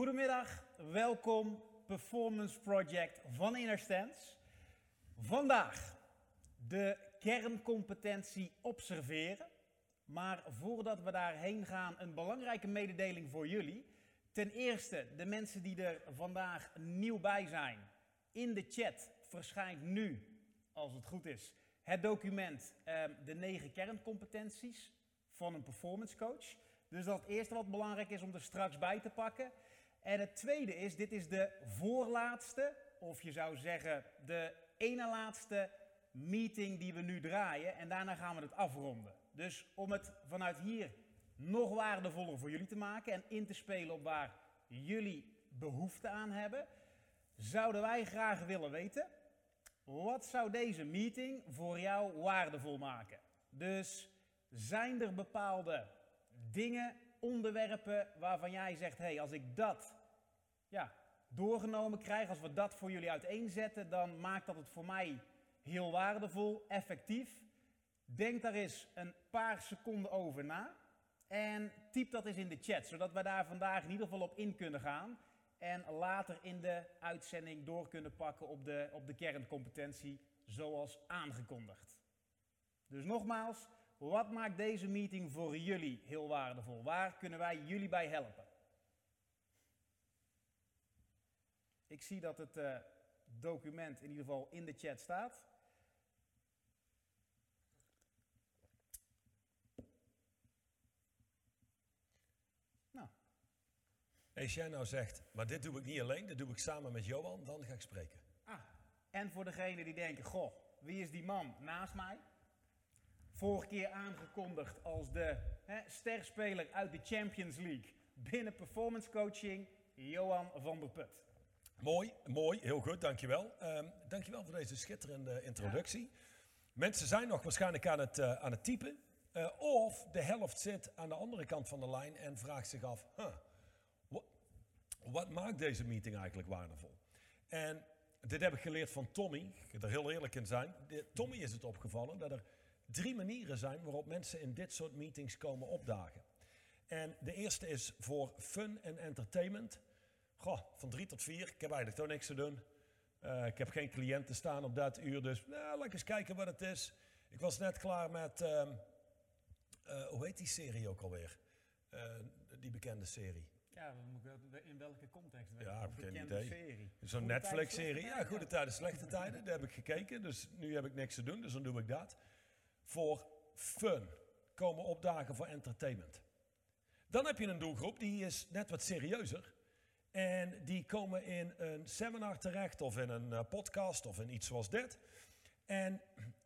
Goedemiddag, welkom Performance Project van Innerstens. Vandaag de kerncompetentie observeren. Maar voordat we daarheen gaan, een belangrijke mededeling voor jullie. Ten eerste, de mensen die er vandaag nieuw bij zijn. In de chat verschijnt nu, als het goed is, het document eh, de negen kerncompetenties van een performance coach. Dus dat eerste wat belangrijk is om er straks bij te pakken. En het tweede is, dit is de voorlaatste, of je zou zeggen de ene laatste meeting die we nu draaien. En daarna gaan we het afronden. Dus om het vanuit hier nog waardevoller voor jullie te maken en in te spelen op waar jullie behoefte aan hebben, zouden wij graag willen weten, wat zou deze meeting voor jou waardevol maken? Dus zijn er bepaalde dingen, onderwerpen waarvan jij zegt, hey, als ik dat ja, doorgenomen krijg, als we dat voor jullie uiteenzetten, dan maakt dat het voor mij heel waardevol, effectief. Denk daar eens een paar seconden over na en typ dat eens in de chat, zodat we daar vandaag in ieder geval op in kunnen gaan en later in de uitzending door kunnen pakken op de, op de kerncompetentie zoals aangekondigd. Dus nogmaals, wat maakt deze meeting voor jullie heel waardevol? Waar kunnen wij jullie bij helpen? Ik zie dat het uh, document in ieder geval in de chat staat. Nou. Als jij nou zegt, maar dit doe ik niet alleen, dit doe ik samen met Johan, dan ga ik spreken. Ah, en voor degenen die denken, goh, wie is die man naast mij? Vorige keer aangekondigd als de hè, sterspeler uit de Champions League binnen performance coaching, Johan van der Put. Mooi, mooi, heel goed, dankjewel. Um, dankjewel voor deze schitterende introductie. Mensen zijn nog waarschijnlijk aan het, uh, aan het typen. Uh, of de helft zit aan de andere kant van de lijn en vraagt zich af: huh, wat, maakt deze meeting eigenlijk waardevol? En dit heb ik geleerd van Tommy, ik er heel eerlijk in zijn. Tommy is het opgevallen dat er drie manieren zijn waarop mensen in dit soort meetings komen opdagen. En de eerste is voor fun en entertainment. Goh, van drie tot vier, ik heb eigenlijk toch niks te doen. Uh, ik heb geen cliënten staan op dat uur, dus nou, laat eens kijken wat het is. Ik was net klaar met, uh, uh, hoe heet die serie ook alweer? die bekende serie. Ja, in welke context? Ja, ik heb geen idee. Zo'n Netflix-serie. Ja, goede tijden, slechte tijden. Daar heb ik gekeken, dus nu heb ik niks te doen, dus dan doe ik dat. Voor fun, komen opdagen voor entertainment. Dan heb je een doelgroep die is net wat serieuzer. En die komen in een seminar terecht of in een uh, podcast of in iets zoals dit. En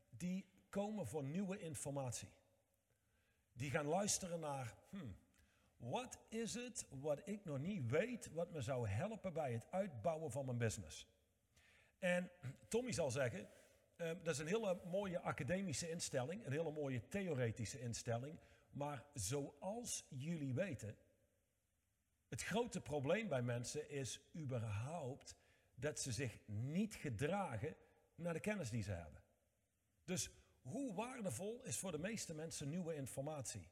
die komen voor nieuwe informatie. Die gaan luisteren naar, hmm, wat is het wat ik nog niet weet, wat me zou helpen bij het uitbouwen van mijn business? En Tommy zal zeggen, uh, dat is een hele mooie academische instelling, een hele mooie theoretische instelling. Maar zoals jullie weten, het grote probleem bij mensen is überhaupt dat ze zich niet gedragen naar de kennis die ze hebben. Dus hoe waardevol is voor de meeste mensen nieuwe informatie?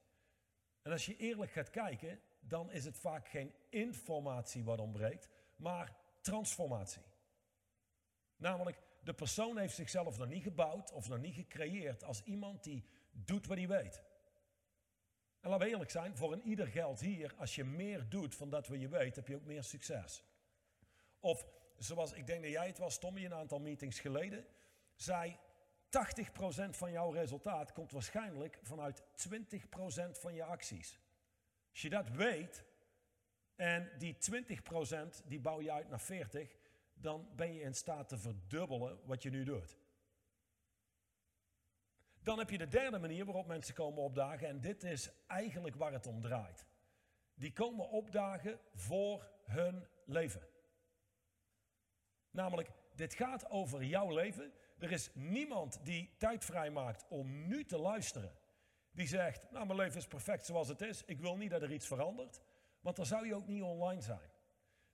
En als je eerlijk gaat kijken, dan is het vaak geen informatie wat ontbreekt, maar transformatie. Namelijk, de persoon heeft zichzelf nog niet gebouwd of nog niet gecreëerd als iemand die doet wat hij weet. En laten we eerlijk zijn, voor een ieder geld hier, als je meer doet van dat wat je weet, heb je ook meer succes. Of zoals ik denk dat jij het was, Tommy, een aantal meetings geleden, zei 80% van jouw resultaat komt waarschijnlijk vanuit 20% van je acties. Als je dat weet en die 20% die bouw je uit naar 40, dan ben je in staat te verdubbelen wat je nu doet. Dan heb je de derde manier waarop mensen komen opdagen en dit is eigenlijk waar het om draait. Die komen opdagen voor hun leven. Namelijk, dit gaat over jouw leven. Er is niemand die tijd vrijmaakt om nu te luisteren. Die zegt, nou mijn leven is perfect zoals het is. Ik wil niet dat er iets verandert. Want dan zou je ook niet online zijn.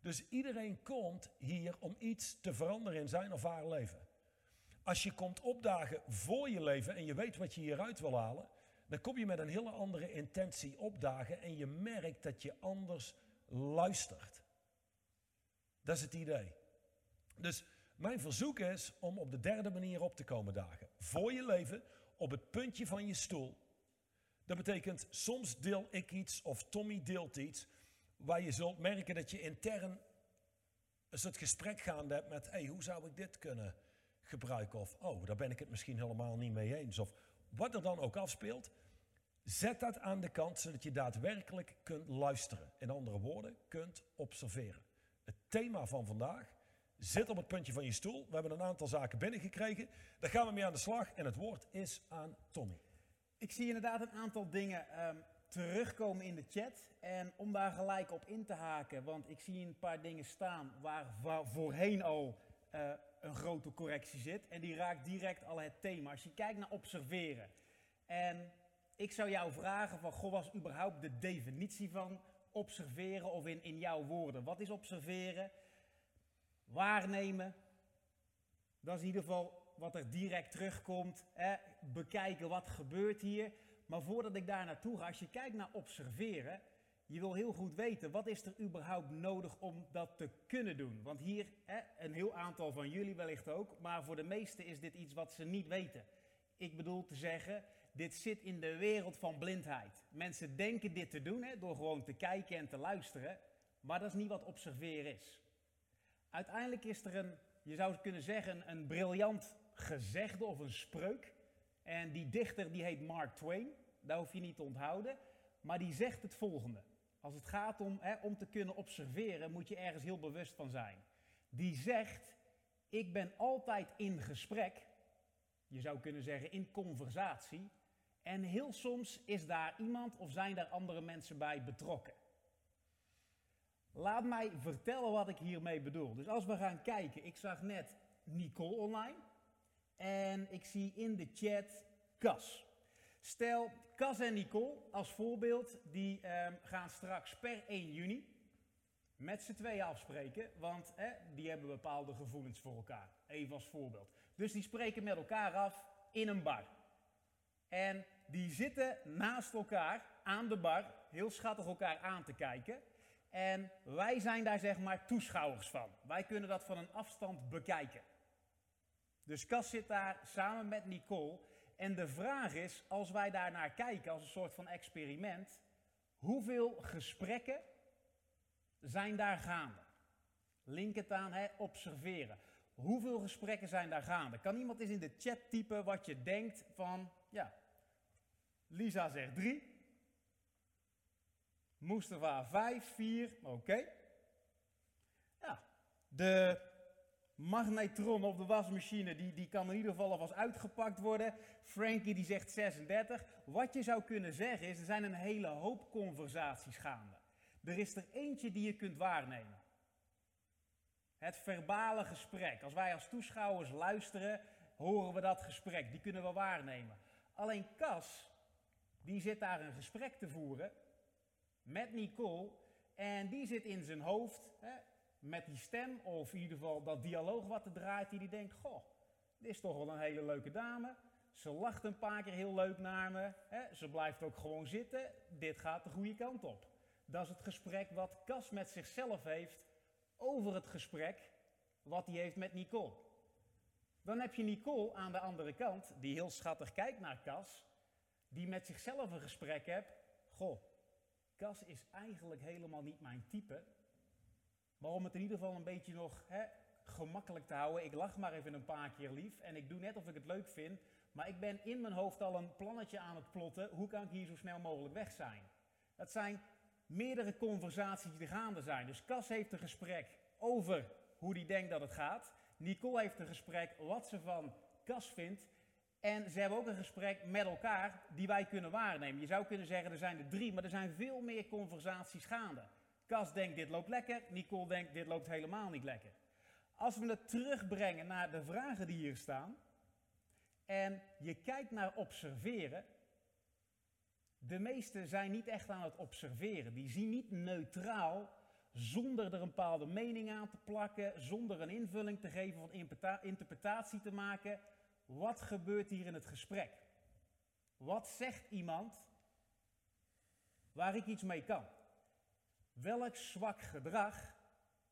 Dus iedereen komt hier om iets te veranderen in zijn of haar leven. Als je komt opdagen voor je leven en je weet wat je hieruit wil halen, dan kom je met een hele andere intentie opdagen en je merkt dat je anders luistert. Dat is het idee. Dus mijn verzoek is om op de derde manier op te komen dagen. Voor je leven, op het puntje van je stoel. Dat betekent, soms deel ik iets of Tommy deelt iets, waar je zult merken dat je intern een soort gesprek gaande hebt met, hey, hoe zou ik dit kunnen gebruiken? Of, oh, daar ben ik het misschien helemaal niet mee eens. Of wat er dan ook afspeelt, zet dat aan de kant, zodat je daadwerkelijk kunt luisteren. In andere woorden, kunt observeren. Het thema van vandaag zit op het puntje van je stoel. We hebben een aantal zaken binnengekregen. Daar gaan we mee aan de slag en het woord is aan Tommy. Ik zie inderdaad een aantal dingen ehm, terugkomen in de chat. En om daar gelijk op in te haken, want ik zie een paar dingen staan waar, voorheen al uh, een grote correctie zit. En die raakt direct al het thema. Als je kijkt naar observeren. En ik zou jou vragen van, goh, was überhaupt de definitie van observeren of in, in jouw woorden? Wat is observeren? Waarnemen. Dat is in ieder geval wat er direct terugkomt. Hè? Bekijken wat gebeurt hier. Maar voordat ik daar naartoe ga, als je kijkt naar observeren, je wil heel goed weten wat is er überhaupt nodig om dat te kunnen doen. Want hier, hè, een heel aantal van jullie wellicht ook, maar voor de meesten is dit iets wat ze niet weten. Ik bedoel te zeggen, dit zit in de wereld van blindheid. Mensen denken dit te doen hè, door gewoon te kijken en te luisteren, maar dat is niet wat observeren is. Uiteindelijk is er een, je zou kunnen zeggen, een briljant gezegde of een spreuk. En die dichter die heet Mark Twain, daar hoef je niet te onthouden, maar die zegt het volgende. Als het gaat om, hè, om te kunnen observeren, moet je ergens heel bewust van zijn. Die zegt, ik ben altijd in gesprek, je zou kunnen zeggen in conversatie, en heel soms is daar iemand of zijn daar andere mensen bij betrokken. Laat mij vertellen wat ik hiermee bedoel. Dus als we gaan kijken, ik zag net Nicole online en ik zie in de chat Cas. Stel, Cas en Nicole als voorbeeld, die ehm, gaan straks per 1 juni met z'n tweeën afspreken, want die hebben bepaalde gevoelens voor elkaar. Even als voorbeeld. Dus die spreken met elkaar af in een bar. En die zitten naast elkaar aan de bar, heel schattig elkaar aan te kijken. En wij zijn daar zeg maar toeschouwers van. Wij kunnen dat van een afstand bekijken. Dus Cas zit daar samen met Nicole. En de vraag is, als wij daar naar kijken als een soort van experiment, hoeveel gesprekken zijn daar gaande? Link het aan, hè, observeren. Hoeveel gesprekken zijn daar gaande? Kan iemand eens in de chat typen wat je denkt van, ja, Lisa zegt drie. Mustafa vijf, vier, oké. Ja, de magnetron of de wasmachine, die, die kan in ieder geval alvast uitgepakt worden. Frankie die zegt 36. Wat je zou kunnen zeggen is, er zijn een hele hoop conversaties gaande. Er is er eentje die je kunt waarnemen. Het verbale gesprek. Als wij als toeschouwers luisteren, horen we dat gesprek. Die kunnen we waarnemen. Alleen Cas, die zit daar een gesprek te voeren met Nicole. En die zit in zijn hoofd hè, met die stem, of in ieder geval dat dialoog wat er draait, die die denkt, goh, dit is toch wel een hele leuke dame. Ze lacht een paar keer heel leuk naar me. Hè. Ze blijft ook gewoon zitten. Dit gaat de goede kant op. Dat is het gesprek wat Cas met zichzelf heeft over het gesprek wat hij heeft met Nicole. Dan heb je Nicole aan de andere kant, die heel schattig kijkt naar Cas, die met zichzelf een gesprek hebt. Goh, Cas is eigenlijk helemaal niet mijn type. Maar om het in ieder geval een beetje nog hè, gemakkelijk te houden, ik lach maar even een paar keer lief en ik doe net of ik het leuk vind. Maar ik ben in mijn hoofd al een plannetje aan het plotten. Hoe kan ik hier zo snel mogelijk weg zijn? Dat zijn meerdere conversaties die gaande zijn. Dus Cas heeft een gesprek over hoe hij denkt dat het gaat. Nicole heeft een gesprek wat ze van Cas vindt. En ze hebben ook een gesprek met elkaar die wij kunnen waarnemen. Je zou kunnen zeggen, er zijn er drie, maar er zijn veel meer conversaties gaande. Cas denkt, dit loopt lekker. Nicole denkt, dit loopt helemaal niet lekker. Als we het terugbrengen naar de vragen die hier staan, en je kijkt naar observeren, de meesten zijn niet echt aan het observeren. Die zien niet neutraal, zonder er een bepaalde mening aan te plakken, zonder een invulling te geven of interpretatie te maken. Wat gebeurt hier in het gesprek? Wat zegt iemand waar ik iets mee kan? Welk zwak gedrag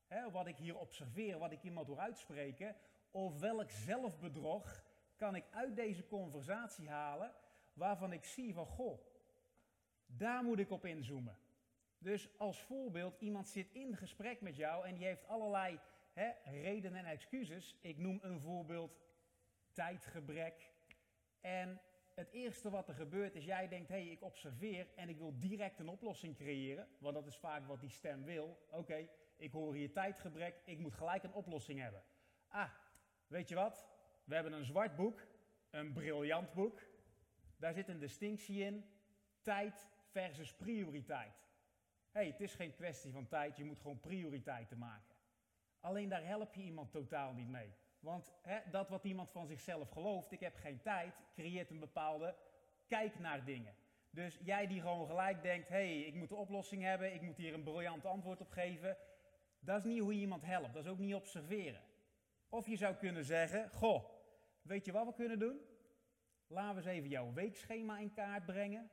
hè, wat ik hier observeer, wat ik iemand door uitspreken, of welk zelfbedrog kan ik uit deze conversatie halen waarvan ik zie van, goh, daar moet ik op inzoomen. Dus als voorbeeld, iemand zit in gesprek met jou en die heeft allerlei hè, redenen en excuses. Ik noem een voorbeeld tijdgebrek. En het eerste wat er gebeurt is, jij denkt, hé, hey, ik observeer en ik wil direct een oplossing creëren. Want dat is vaak wat die stem wil. Oké, ik hoor hier tijdgebrek, ik moet gelijk een oplossing hebben. Ah, weet je wat? We hebben een zwart boek, een briljant boek. Daar zit een distinctie in, tijd versus prioriteit. Hé, hey, het is geen kwestie van tijd, je moet gewoon prioriteiten maken. Alleen daar help je iemand totaal niet mee. Want hè, dat wat iemand van zichzelf gelooft, ik heb geen tijd, creëert een bepaalde kijk naar dingen. Dus jij die gewoon gelijk denkt, hey, ik moet de oplossing hebben, ik moet hier een briljant antwoord op geven. Dat is niet hoe je iemand helpt, dat is ook niet observeren. Of je zou kunnen zeggen, goh, weet je wat we kunnen doen? Laten we eens even jouw weekschema in kaart brengen.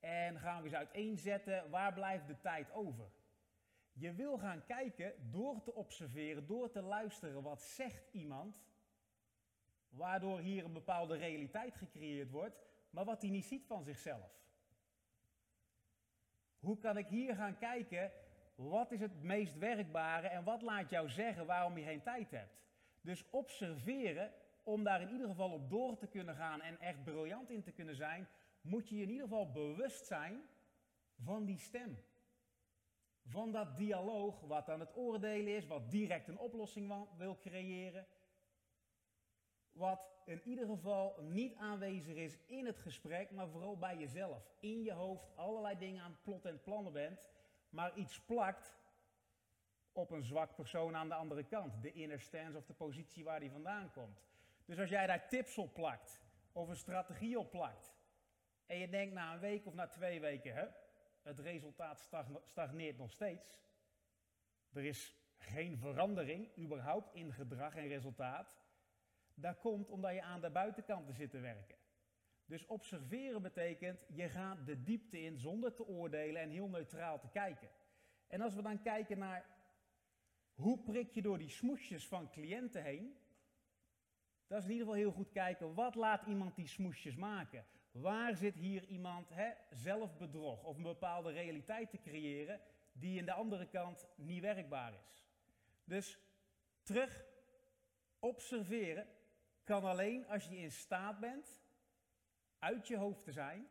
En gaan we eens uiteenzetten, waar blijft de tijd over? Je wil gaan kijken door te observeren, door te luisteren, wat zegt iemand, waardoor hier een bepaalde realiteit gecreëerd wordt, maar wat hij niet ziet van zichzelf. Hoe kan ik hier gaan kijken, wat is het meest werkbare en wat laat jou zeggen waarom je geen tijd hebt? Dus observeren, om daar in ieder geval op door te kunnen gaan en echt briljant in te kunnen zijn, moet je je in ieder geval bewust zijn van die stem van dat dialoog, wat aan het oordelen is, wat direct een oplossing wil creëren. Wat in ieder geval niet aanwezig is in het gesprek, maar vooral bij jezelf. In je hoofd allerlei dingen aan plotten en plannen bent, maar iets plakt op een zwak persoon aan de andere kant. De inner stance of de positie waar die vandaan komt. Dus als jij daar tips op plakt, of een strategie op plakt, en je denkt na een week of na twee weken, hè, het resultaat stagneert nog steeds. Er is geen verandering überhaupt in gedrag en resultaat. Dat komt omdat je aan de buitenkanten zit te werken. Dus observeren betekent, je gaat de diepte in zonder te oordelen en heel neutraal te kijken. En als we dan kijken naar hoe prik je door die smoesjes van cliënten heen, dat is in ieder geval heel goed kijken, wat laat iemand die smoesjes maken? Waar zit hier iemand hè, zelfbedrog of een bepaalde realiteit te creëren die in de andere kant niet werkbaar is? Dus terug observeren kan alleen als je in staat bent uit je hoofd te zijn,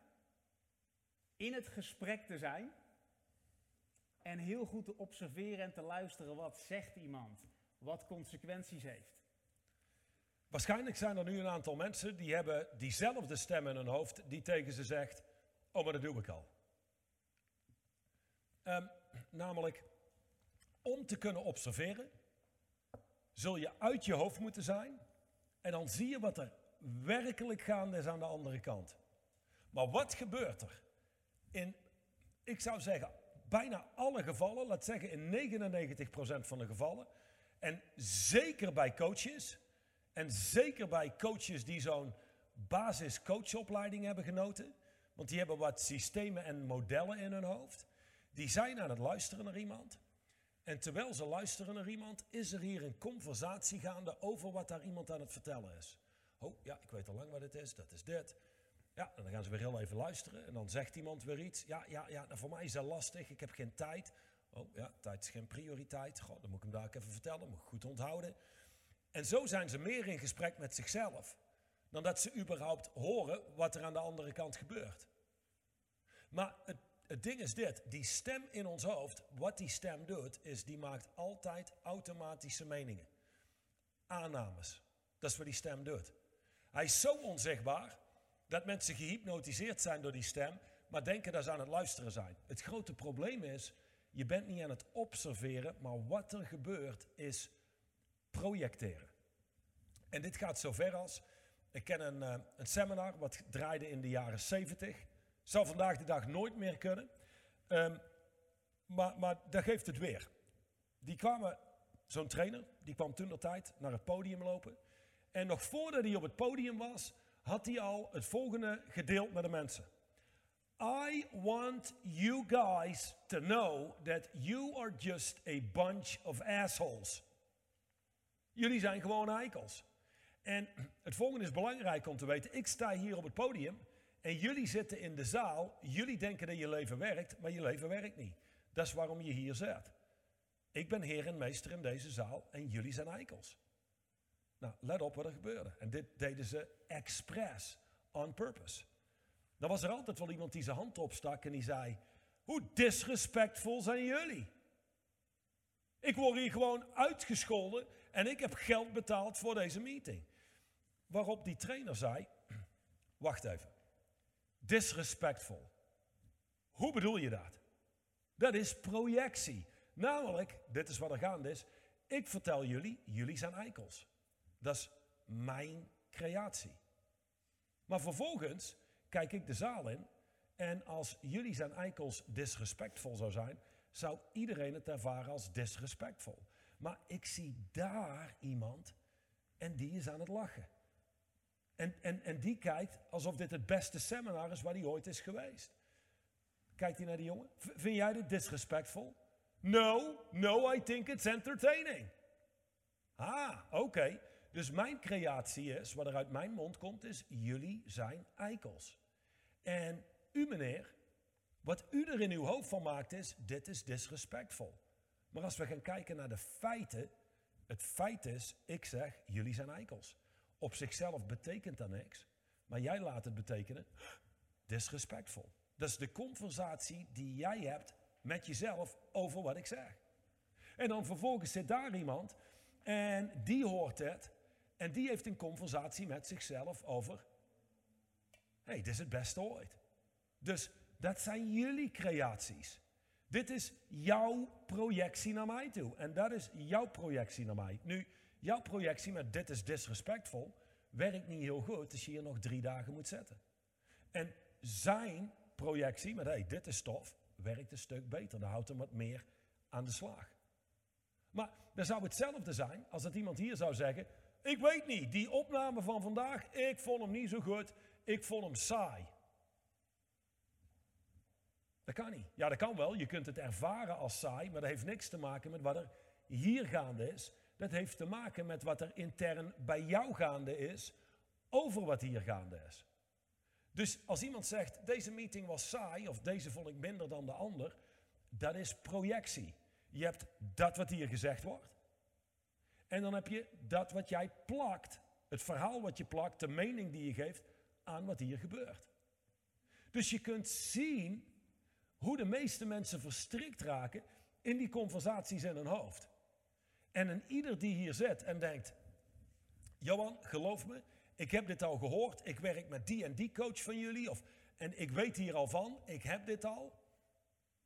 in het gesprek te zijn en heel goed te observeren en te luisteren wat zegt iemand, wat consequenties heeft. Waarschijnlijk zijn er nu een aantal mensen die hebben diezelfde stem in hun hoofd die tegen ze zegt, oh maar dat doe ik al. Um, namelijk, om te kunnen observeren, zul je uit je hoofd moeten zijn en dan zie je wat er werkelijk gaande is aan de andere kant. Maar wat gebeurt er? In, ik zou zeggen, bijna alle gevallen, laat zeggen in 99% van de gevallen, en zeker bij coaches, en zeker bij coaches die zo'n basis-coachopleiding hebben genoten, want die hebben wat systemen en modellen in hun hoofd, die zijn aan het luisteren naar iemand. En terwijl ze luisteren naar iemand, is er hier een conversatie gaande over wat daar iemand aan het vertellen is. Oh ja, ik weet al lang wat het is, dat is dit. Ja, en dan gaan ze weer heel even luisteren en dan zegt iemand weer iets. Ja, ja, ja, nou, voor mij is dat lastig, ik heb geen tijd. Oh ja, tijd is geen prioriteit. Goh, dan moet ik hem daar ook even vertellen, moet ik goed onthouden. En zo zijn ze meer in gesprek met zichzelf dan dat ze überhaupt horen wat er aan de andere kant gebeurt. Maar het, het ding is dit, die stem in ons hoofd, wat die stem doet, is die maakt altijd automatische meningen. Aannames. Dat is wat die stem doet. Hij is zo onzichtbaar dat mensen gehypnotiseerd zijn door die stem, maar denken dat ze aan het luisteren zijn. Het grote probleem is, je bent niet aan het observeren, maar wat er gebeurt is projecteren. En dit gaat zover als, ik ken een, uh, een seminar wat draaide in de jaren 70. Zal vandaag de dag nooit meer kunnen. Um, maar, maar dat geeft het weer. Die kwamen, zo'n trainer, die kwam toen de tijd naar het podium lopen. En nog voordat hij op het podium was, had hij al het volgende gedeeld met de mensen. I want you guys to know that you are just a bunch of assholes. Jullie zijn gewoon eikels. En het volgende is belangrijk om te weten. Ik sta hier op het podium en jullie zitten in de zaal. Jullie denken dat je leven werkt, maar je leven werkt niet. Dat is waarom je hier zit. Ik ben heer en meester in deze zaal en jullie zijn eikels. Nou, let op wat er gebeurde. En dit deden ze expres, on purpose. Dan was er altijd wel iemand die zijn hand opstak en die zei: Hoe disrespectvol zijn jullie? Ik word hier gewoon uitgescholden en ik heb geld betaald voor deze meeting. Waarop die trainer zei: Wacht even. Disrespectvol. Hoe bedoel je dat? Dat is projectie. Namelijk, dit is wat er gaande is. Ik vertel jullie, jullie zijn eikels. Dat is mijn creatie. Maar vervolgens kijk ik de zaal in en als jullie zijn eikels disrespectvol zou zijn, zou iedereen het ervaren als disrespectvol. Maar ik zie daar iemand en die is aan het lachen. En, en, en die kijkt alsof dit het beste seminar is waar hij ooit is geweest. Kijkt hij naar die jongen? vind jij dit disrespectvol? No, no, I think it's entertaining. Ah, oké. Dus mijn creatie is, wat er uit mijn mond komt, is jullie zijn eikels. En u meneer, wat u er in uw hoofd van maakt is, dit is disrespectvol. Maar als we gaan kijken naar de feiten, het feit is, ik zeg, jullie zijn eikels. Op zichzelf betekent dat niks, maar jij laat het betekenen, disrespectvol. Dat is de conversatie die jij hebt met jezelf over wat ik zeg. En dan vervolgens zit daar iemand en die hoort het en die heeft een conversatie met zichzelf over, hey, dit is het beste ooit. Dus dat zijn jullie creaties. Dit is jouw projectie naar mij toe. En dat is jouw projectie naar mij. Nu, jouw projectie met dit is disrespectvol werkt niet heel goed als je hier nog drie dagen moet zetten. En zijn projectie met hey, dit is tof, werkt een stuk beter. Dan houdt hem wat meer aan de slag. Maar dan zou hetzelfde zijn als dat iemand hier zou zeggen: Ik weet niet, die opname van vandaag, ik vond hem niet zo goed, ik vond hem saai. Dat kan niet. Ja, dat kan wel. Je kunt het ervaren als saai, maar dat heeft niks te maken met wat er hier gaande is. Dat heeft te maken met wat er intern bij jou gaande is over wat hier gaande is. Dus als iemand zegt, deze meeting was saai of deze vond ik minder dan de ander, dat is projectie. Je hebt dat wat hier gezegd wordt. En dan heb je dat wat jij plakt, het verhaal wat je plakt, de mening die je geeft aan wat hier gebeurt. Dus je kunt zien hoe de meeste mensen verstrikt raken in die conversaties in hun hoofd. En een ieder die hier zit en denkt, Johan, geloof me, ik heb dit al gehoord, ik werk met die en die coach van jullie, of, en ik weet hier al van, ik heb dit al.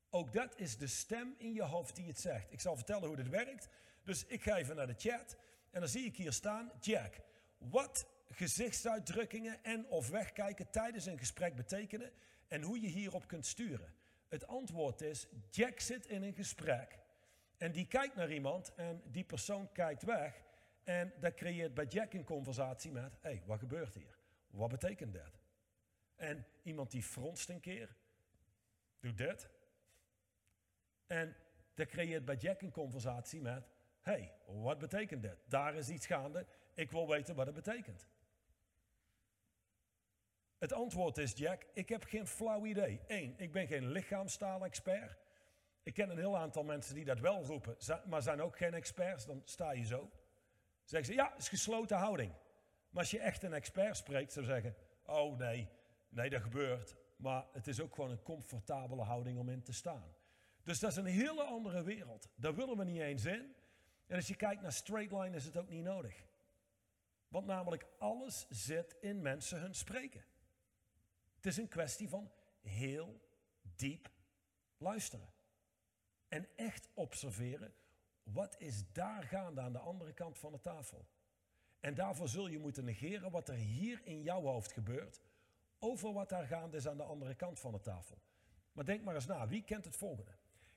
Ook dat is de stem in je hoofd die het zegt. Ik zal vertellen hoe dit werkt. Dus ik ga even naar de chat en dan zie ik hier staan, Jack, wat gezichtsuitdrukkingen en of wegkijken tijdens een gesprek betekenen en hoe je hierop kunt sturen. Het antwoord is, Jack zit in een gesprek en die kijkt naar iemand en die persoon kijkt weg. En dat creëert bij Jack een conversatie met, hé, hey, wat gebeurt hier? Wat betekent dat? En iemand die fronst een keer, doet dit. En dat creëert bij Jack een conversatie met, hé, hey, wat betekent dit? Daar is iets gaande, ik wil weten wat het betekent. Het antwoord is, Jack, ik heb geen flauw idee. Eén, ik ben geen lichaamstaal-expert. Ik ken een heel aantal mensen die dat wel roepen, maar zijn ook geen experts. Dan sta je zo. Zeggen ze, ja, is gesloten houding. Maar als je echt een expert spreekt, zou zeggen, oh nee, nee, dat gebeurt. Maar het is ook gewoon een comfortabele houding om in te staan. Dus dat is een hele andere wereld. Daar willen we niet eens in. En als je kijkt naar straight line is het ook niet nodig. Want namelijk alles zit in mensen hun spreken. Het is een kwestie van heel diep luisteren. En echt observeren, wat is daar gaande aan de andere kant van de tafel? En daarvoor zul je moeten negeren wat er hier in jouw hoofd gebeurt, over wat daar gaande is aan de andere kant van de tafel. Maar denk maar eens na, wie kent het volgende?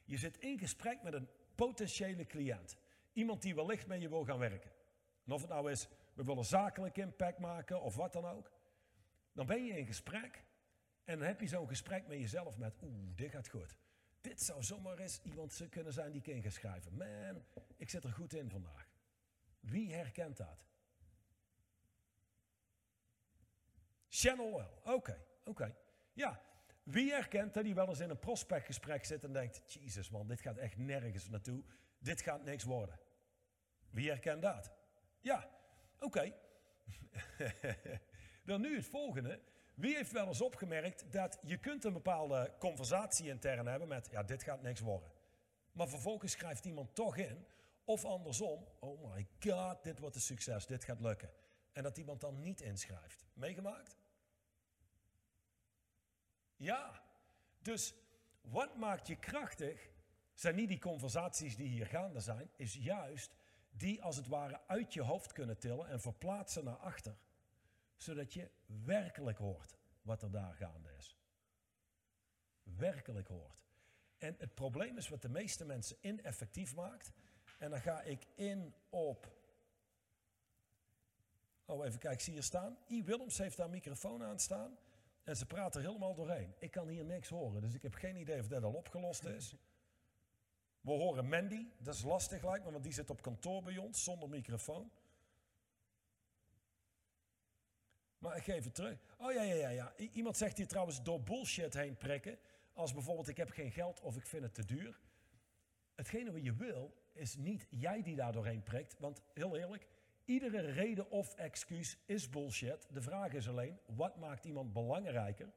Je zit in gesprek met een potentiële cliënt. Iemand die wellicht met je wil gaan werken. En of het nou is, we willen zakelijk impact maken of wat dan ook. Dan ben je in gesprek En dan heb je zo'n gesprek met jezelf met, oeh, dit gaat goed. Dit zou zomaar eens iemand kunnen zijn die ik in ga schrijven. Man, ik zit er goed in vandaag. Wie herkent dat? Channel wel. Oké, oké. Ja, wie herkent dat hij wel eens in een prospectgesprek zit en denkt: Jezus man, dit gaat echt nergens naartoe. Dit gaat niks worden. Wie herkent dat? Ja, oké. Dan nu het volgende. Wie heeft wel eens opgemerkt dat je kunt een bepaalde conversatie intern hebben met, ja, dit gaat niks worden. Maar vervolgens schrijft iemand toch in, of andersom, oh my god, dit wordt een succes, dit gaat lukken. En dat iemand dan niet inschrijft. Meegemaakt? Ja. Dus wat maakt je krachtig, zijn niet die conversaties die hier gaande zijn, is juist die als het ware uit je hoofd kunnen tillen en verplaatsen naar achter zodat je werkelijk hoort wat er daar gaande is. Werkelijk hoort. En het probleem is wat de meeste mensen ineffectief maakt. En dan ga ik in op. Oh, even kijken, zie hier staan. I. Willems heeft daar microfoon aan staan. En ze praten er helemaal doorheen. Ik kan hier niks horen, dus ik heb geen idee of dat al opgelost is. We horen Mandy, dat is lastig lijkt me, want die zit op kantoor bij ons zonder microfoon. Maar ik geef het terug. Oh ja, ja, ja, ja. Iemand zegt hier trouwens door bullshit heen prikken. Als bijvoorbeeld ik heb geen geld of ik vind het te duur. Hetgene wat je wil is niet jij die daar doorheen prikt. Want heel eerlijk, iedere reden of excuus is bullshit. De vraag is alleen, wat maakt iemand belangrijker?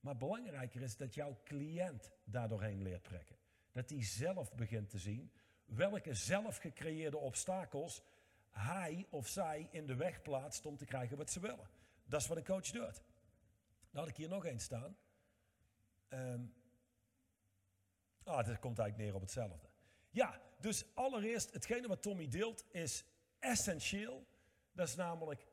Maar belangrijker is dat jouw cliënt daar doorheen leert prikken. Dat hij zelf begint te zien welke zelf gecreëerde obstakels hij of zij in de weg plaatst om te krijgen wat ze willen. Dat is wat een coach doet. Dan had ik hier nog eens staan. Um, ah, dat komt eigenlijk neer op hetzelfde. Ja, dus allereerst, hetgene wat Tommy deelt is essentieel. Dat is namelijk,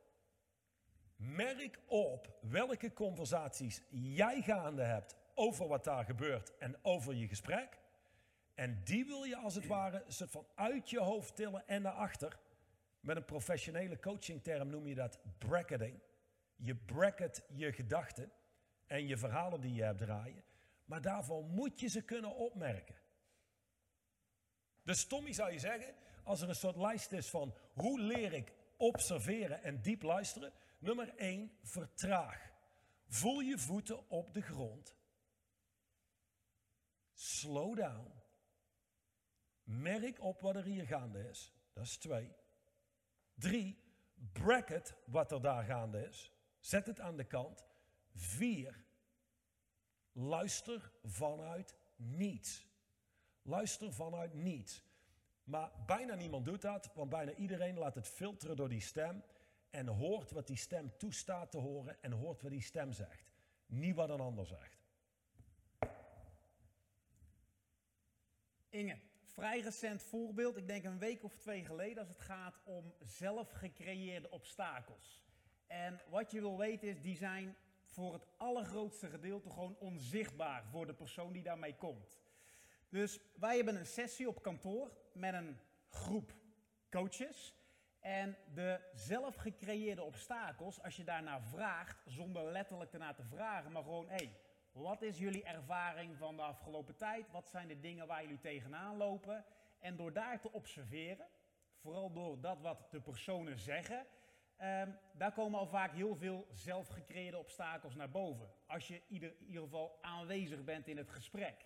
merk op welke conversaties jij gaande hebt over wat daar gebeurt en over je gesprek. En die wil je als het ware soort van uit je hoofd tillen en naar achter. Met een professionele coachingterm noem je dat bracketing. Je bracket je gedachten en je verhalen die je hebt draaien. Maar daarvoor moet je ze kunnen opmerken. Dus Tommy zou je zeggen, als er een soort lijst is van hoe leer ik observeren en diep luisteren. Nummer 1, vertraag. Voel je voeten op de grond. Slow down. Merk op wat er hier gaande is. Dat is twee. Drie, bracket wat er daar gaande is. Zet het aan de kant. Vier, luister vanuit niets. Luister vanuit niets. Maar bijna niemand doet dat, want bijna iedereen laat het filteren door die stem en hoort wat die stem toestaat te horen en hoort wat die stem zegt. Niet wat een ander zegt. Inge vrij recent voorbeeld, ik denk een week of twee geleden, als het gaat om zelfgecreëerde obstakels. En wat je wil weten is, die zijn voor het allergrootste gedeelte gewoon onzichtbaar voor de persoon die daarmee komt. Dus wij hebben een sessie op kantoor met een groep coaches. En de zelfgecreëerde obstakels, als je daarnaar vraagt, zonder letterlijk ernaar te vragen, maar gewoon, hé, hey, wat is jullie ervaring van de afgelopen tijd? Wat zijn de dingen waar jullie tegenaan lopen? En door daar te observeren, vooral door dat wat de personen zeggen, um, daar komen al vaak heel veel zelfgecreëerde obstakels naar boven. Als je ieder, in ieder geval aanwezig bent in het gesprek.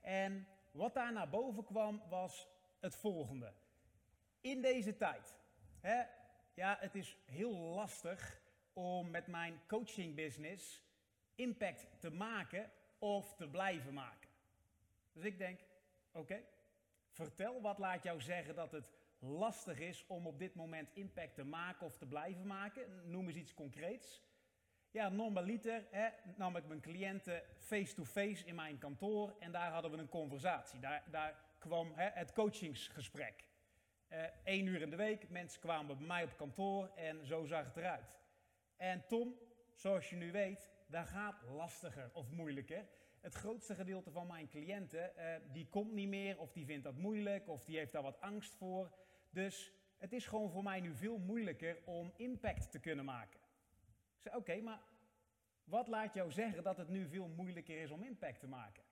En wat daar naar boven kwam was het volgende. In deze tijd, hè, ja, het is heel lastig om met mijn coaching business impact te maken of te blijven maken. Dus ik denk, oké, vertel wat laat jou zeggen dat het lastig is om op dit moment impact te maken of te blijven maken. Noem eens iets concreets. Ja, normaliter hè, nam ik mijn cliënten face-to-face in mijn kantoor en daar hadden we een conversatie. Daar, daar kwam hè, het coachingsgesprek. Eén uur in de week, mensen kwamen bij mij op kantoor en zo zag het eruit. En Tom, zoals je nu weet, dat gaat lastiger of moeilijker. Het grootste gedeelte van mijn cliënten, uh, die komt niet meer of die vindt dat moeilijk of die heeft daar wat angst voor. Dus het is gewoon voor mij nu veel moeilijker om impact te kunnen maken. Ik zei, oké, maar Wat laat jou zeggen dat het nu veel moeilijker is om impact te maken?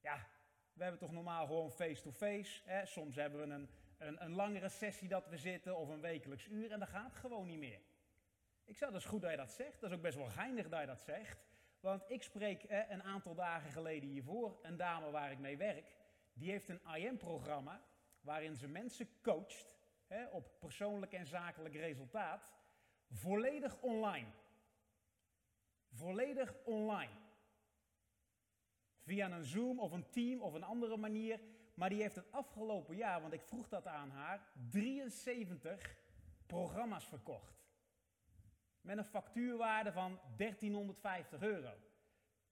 Ja, we hebben toch normaal gewoon face-to-face. Soms hebben we een, een, een langere sessie dat we zitten of een wekelijks uur en dat gaat gewoon niet meer. Ik zou, dat goed dat je dat zegt. Dat is ook best wel geinig dat je dat zegt. Want ik spreek een aantal dagen geleden hiervoor een dame waar ik mee werk. Die heeft een IM-programma waarin ze mensen coacht op persoonlijk en zakelijk resultaat. Volledig online. Volledig online. Via een Zoom of een team of een andere manier. Maar die heeft het afgelopen jaar, want ik vroeg dat aan haar, 73 programma's verkocht. Met een factuurwaarde van 1350 euro.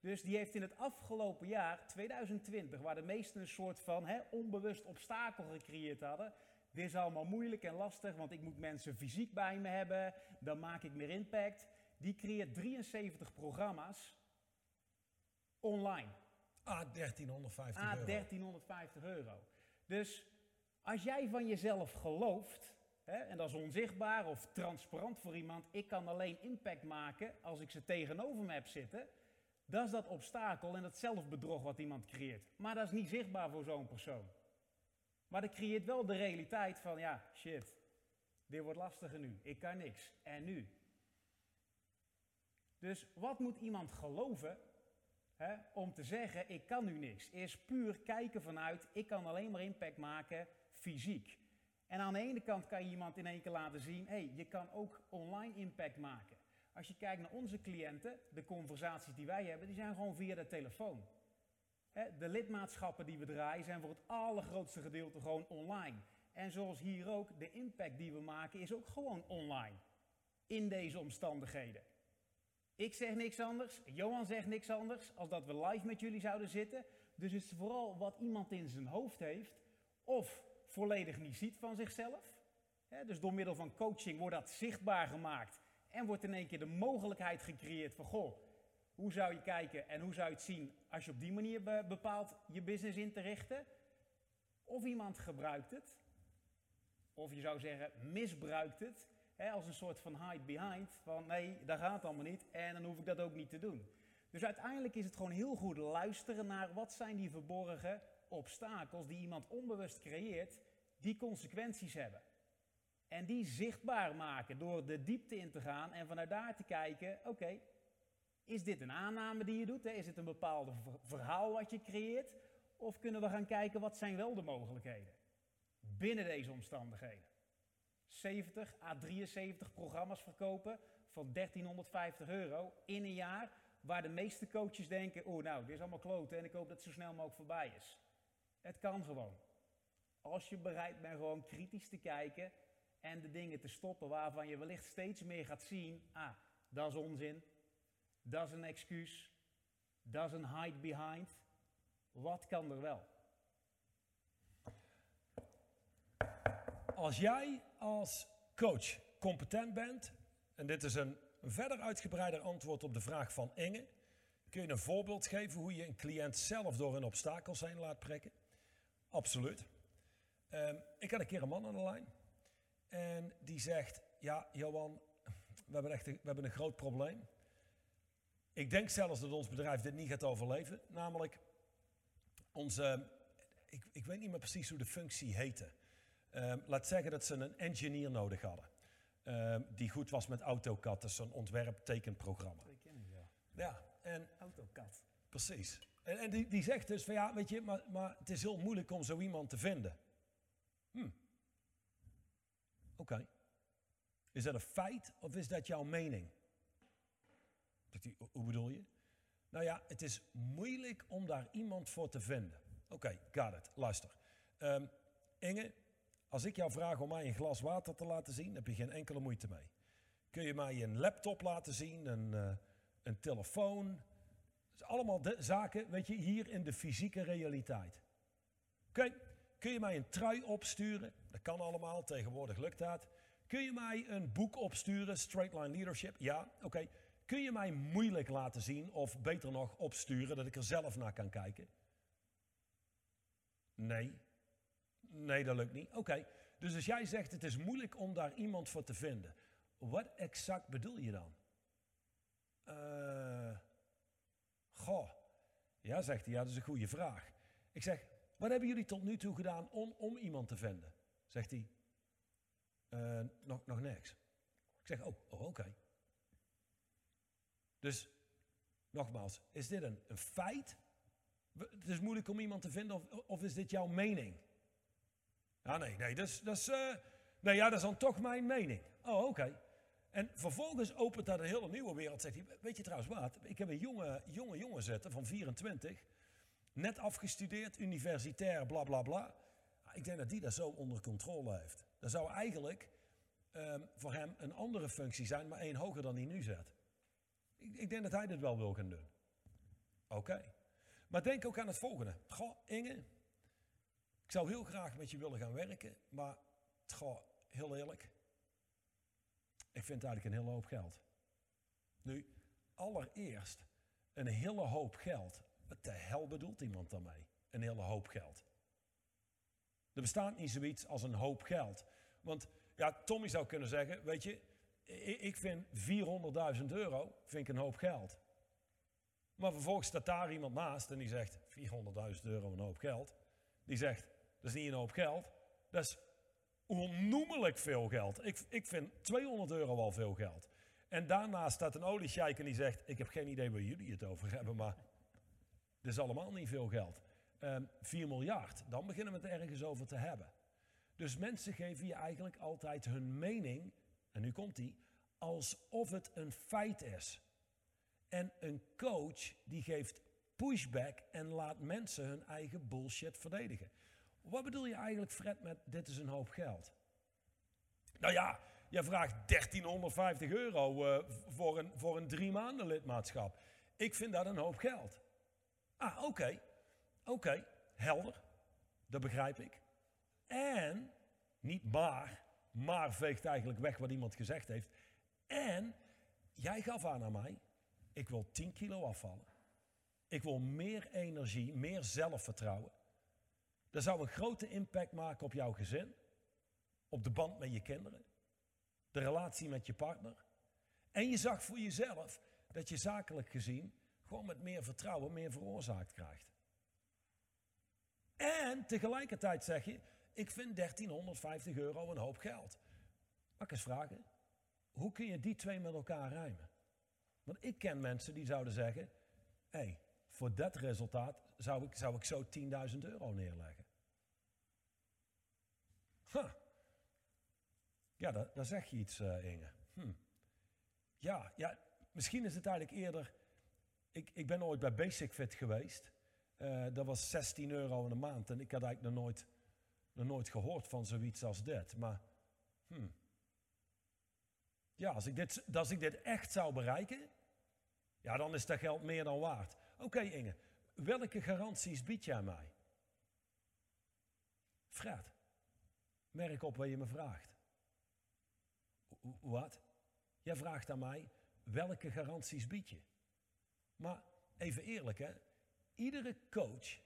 Dus die heeft in het afgelopen jaar, 2020, waar de meesten een soort van hè, onbewust obstakel gecreëerd hadden. Dit is allemaal moeilijk en lastig, want ik moet mensen fysiek bij me hebben, dan maak ik meer impact. Die creëert 73 programma's online. Ah, 1350 ah, euro. 1350 euro. Dus als jij van jezelf gelooft, hè, en dat is onzichtbaar of transparant voor iemand, ik kan alleen impact maken als ik ze tegenover me heb zitten, dat is dat obstakel en dat zelfbedrog wat iemand creëert. Maar dat is niet zichtbaar voor zo'n persoon. Maar dat creëert wel de realiteit van, ja, shit, dit wordt lastiger nu, ik kan niks. En nu? Dus wat moet iemand geloven hè, om te zeggen, ik kan nu niks? Is puur kijken vanuit, ik kan alleen maar impact maken fysiek. En aan de ene kant kan je iemand in één keer laten zien, hé, hey, je kan ook online impact maken. Als je kijkt naar onze cliënten, de conversaties die wij hebben, die zijn gewoon via de telefoon. De lidmaatschappen die we draaien zijn voor het allergrootste gedeelte gewoon online. En zoals hier ook, de impact die we maken is ook gewoon online. In deze omstandigheden. Ik zeg niks anders, Johan zegt niks anders, als dat we live met jullie zouden zitten. Dus het is vooral wat iemand in zijn hoofd heeft, of volledig niet ziet van zichzelf. Dus door middel van coaching wordt dat zichtbaar gemaakt en wordt in één keer de mogelijkheid gecreëerd van, goh, hoe zou je kijken en hoe zou je het zien als je op die manier bepaalt je business in te richten? Of iemand gebruikt het, of je zou zeggen misbruikt het, als een soort van hide behind, van nee, dat gaat allemaal niet en dan hoef ik dat ook niet te doen. Dus uiteindelijk is het gewoon heel goed luisteren naar wat zijn die verborgen obstakels die iemand onbewust creëert, die consequenties hebben. En die zichtbaar maken door de diepte in te gaan en vanuit daar te kijken, oké, is dit een aanname die je doet? Is het een bepaald verhaal wat je creëert? Of kunnen we gaan kijken wat zijn wel de mogelijkheden binnen deze omstandigheden? 70 à 73 programma's verkopen van 1350 euro in een jaar, waar de meeste coaches denken, oh nou, dit is allemaal kloten en ik hoop dat het zo snel mogelijk voorbij is. Het kan gewoon. Als je bereid bent gewoon kritisch te kijken en de dingen te stoppen waarvan je wellicht steeds meer gaat zien, ah, dat is onzin, dat is een excuus, dat is een hide behind. Wat kan er wel? Als jij als coach competent bent, en dit is een verder uitgebreider antwoord op de vraag van Inge, kun je een voorbeeld geven hoe je een cliënt zelf door een obstakels heen laat prikken? Absoluut. Um, ik had een keer een man aan de lijn. En die zegt, ja Johan, we hebben echt een, we hebben een groot probleem. Ik denk zelfs dat ons bedrijf dit niet gaat overleven. Namelijk, onze, ik, ik weet niet meer precies hoe de functie heette. Um, laat zeggen dat ze een engineer nodig hadden. Um, die goed was met AutoCAD, is zo'n ontwerp-tekenprogramma. ja. Ja, en... AutoCAD. Precies. En, en die, zegt dus van ja, weet je, maar, maar het is heel moeilijk om zo iemand te vinden. Hm. Oké. Is dat een feit of is dat jouw mening? Hoe bedoel je? Nou ja, het is moeilijk om daar iemand voor te vinden. Oké, got it. Luister. Um, Inge, als ik jou vraag om mij een glas water te laten zien, heb je geen enkele moeite mee. Kun je mij een laptop laten zien, een, uh, een telefoon? Dat is allemaal de zaken, weet je, hier in de fysieke realiteit. Oké, kun je mij een trui opsturen? Dat kan allemaal, tegenwoordig lukt dat. Kun je mij een boek opsturen, Straight Line Leadership? Ja, oké. Kun je mij moeilijk laten zien of beter nog opsturen dat ik er zelf naar kan kijken? Nee. Nee, dat lukt niet. Oké. Dus als jij zegt het is moeilijk om daar iemand voor te vinden, wat exact bedoel je dan? Uh, Ja, zegt hij, ja, dat is een goede vraag. Ik zeg, wat hebben jullie tot nu toe gedaan om, om iemand te vinden? Zegt hij, uh, nog, nog niks. Ik zeg, oh, oh oké. Dus, nogmaals, is dit een, een feit? Het is moeilijk om iemand te vinden, of, is dit jouw mening? Ja, nee, nee, dat is, dat is, uh, nee, ja, dat is dan toch mijn mening. Oh, oké. En vervolgens opent dat een hele nieuwe wereld. Zegt hij, weet je trouwens wat? Ik heb een jonge, jonge jongen zitten van 24. Net afgestudeerd, universitair, bla bla bla. Ik denk dat die dat zo onder controle heeft. Dat zou eigenlijk um, voor hem een andere functie zijn, maar één hoger dan hij nu zet. Ik, ik denk dat hij dit wel wil gaan doen. Oké. Maar denk ook aan het volgende. Goh, Inge, ik zou heel graag met je willen gaan werken, maar goh, heel eerlijk, ik vind eigenlijk een hele hoop geld. Nu, allereerst, een hele hoop geld. Wat de hel bedoelt iemand daarmee? Een hele hoop geld. Er bestaat niet zoiets als een hoop geld. Want ja, Tommy zou kunnen zeggen, weet je, ik vind 400.000 euro vind ik een hoop geld. Maar vervolgens staat daar iemand naast en die zegt, 400.000 euro een hoop geld. Die zegt, dat is niet een hoop geld, dat is onnoemelijk veel geld. Ik, ik vind 200 euro al veel geld. En daarnaast staat een oliesjeik en die zegt, ik heb geen idee waar jullie het over hebben, maar dat is allemaal niet veel geld. Um, ehm, 4 miljard, dan beginnen we het ergens over te hebben. Dus mensen geven je eigenlijk altijd hun mening, en nu komt die, alsof het een feit is. En een coach die geeft pushback en laat mensen hun eigen bullshit verdedigen. Wat bedoel je eigenlijk, Fred, met dit is een hoop geld? Nou ja, je vraagt 1350 euro uh, voor, een, voor een drie maanden lidmaatschap. Ik vind dat een hoop geld. Ah, oké. Oké, helder. Dat begrijp ik. En, niet maar, maar veegt eigenlijk weg wat iemand gezegd heeft. En, jij gaf aan aan mij, ik wil 10 kilo afvallen. Ik wil meer energie, meer zelfvertrouwen. Dat zou een grote impact maken op jouw gezin, op de band met je kinderen, de relatie met je partner. En je zag voor jezelf dat je zakelijk gezien gewoon met meer vertrouwen meer veroorzaakt krijgt. En tegelijkertijd zeg je, ik vind 1350 euro een hoop geld. Mag eens vragen, hoe kun je die twee met elkaar rijmen? Want ik ken mensen die zouden zeggen, hé, hey, voor dat resultaat zou ik, zou ik zo 10.000 euro neerleggen. Ja, daar, zeg je iets, uh, Inge. Hm. Ja, ja, misschien is het eigenlijk eerder... Ik, ik ben ooit bij Basic Fit geweest. Uh, dat was 16 euro in de maand. En ik had eigenlijk nog nooit, nog nooit gehoord van zoiets als dit. Maar, hm. Ja, als ik, dit, als ik dit echt zou bereiken... Ja, dan is dat geld meer dan waard. Oké, Inge. Welke garanties bied jij mij? Fred. Merk op wat je me vraagt. Wat? Jij vraagt aan mij, welke garanties bied je? Maar even eerlijk hè, iedere coach,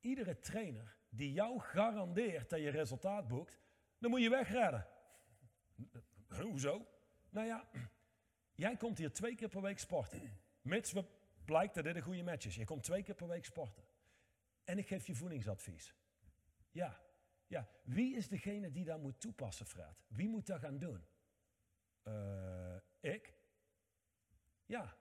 iedere trainer die jou garandeert dat je resultaat boekt, dan moet je wegredden. Hoezo? Nou ja, jij komt hier twee keer per week sporten. Mits we blijkt dat dit een goede match is. Je komt twee keer per week sporten. En ik geef je voedingsadvies. Ja, ja, wie is degene die dat moet toepassen, Fred? Wie moet dat gaan doen? Uh, ik? Ja,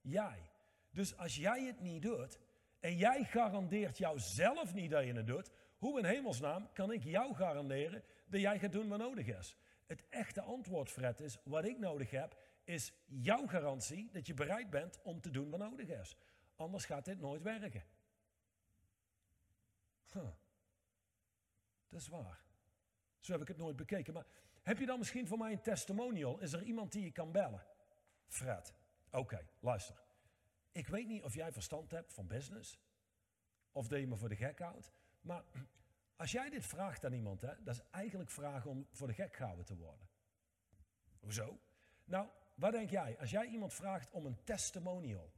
jij. Dus als jij het niet doet en jij garandeert jouzelf niet dat je het doet, hoe in hemelsnaam kan ik jou garanderen dat jij gaat doen wat nodig is? Het echte antwoord, Fred, is wat ik nodig heb, is jouw garantie dat je bereid bent om te doen wat nodig is. Anders gaat dit nooit werken. Huh. Dat is waar. Zo heb ik het nooit bekeken. Maar heb je dan misschien voor mij een testimonial? Is er iemand die je kan bellen? Fred. Oké, luister. Ik weet niet of jij verstand hebt van business. Of dat je me voor de gek houdt. Maar als jij dit vraagt aan iemand, hè, dat is eigenlijk vragen om voor de gek gehouden te worden. Hoezo? Nou, wat denk jij? Als jij iemand vraagt om een testimonial.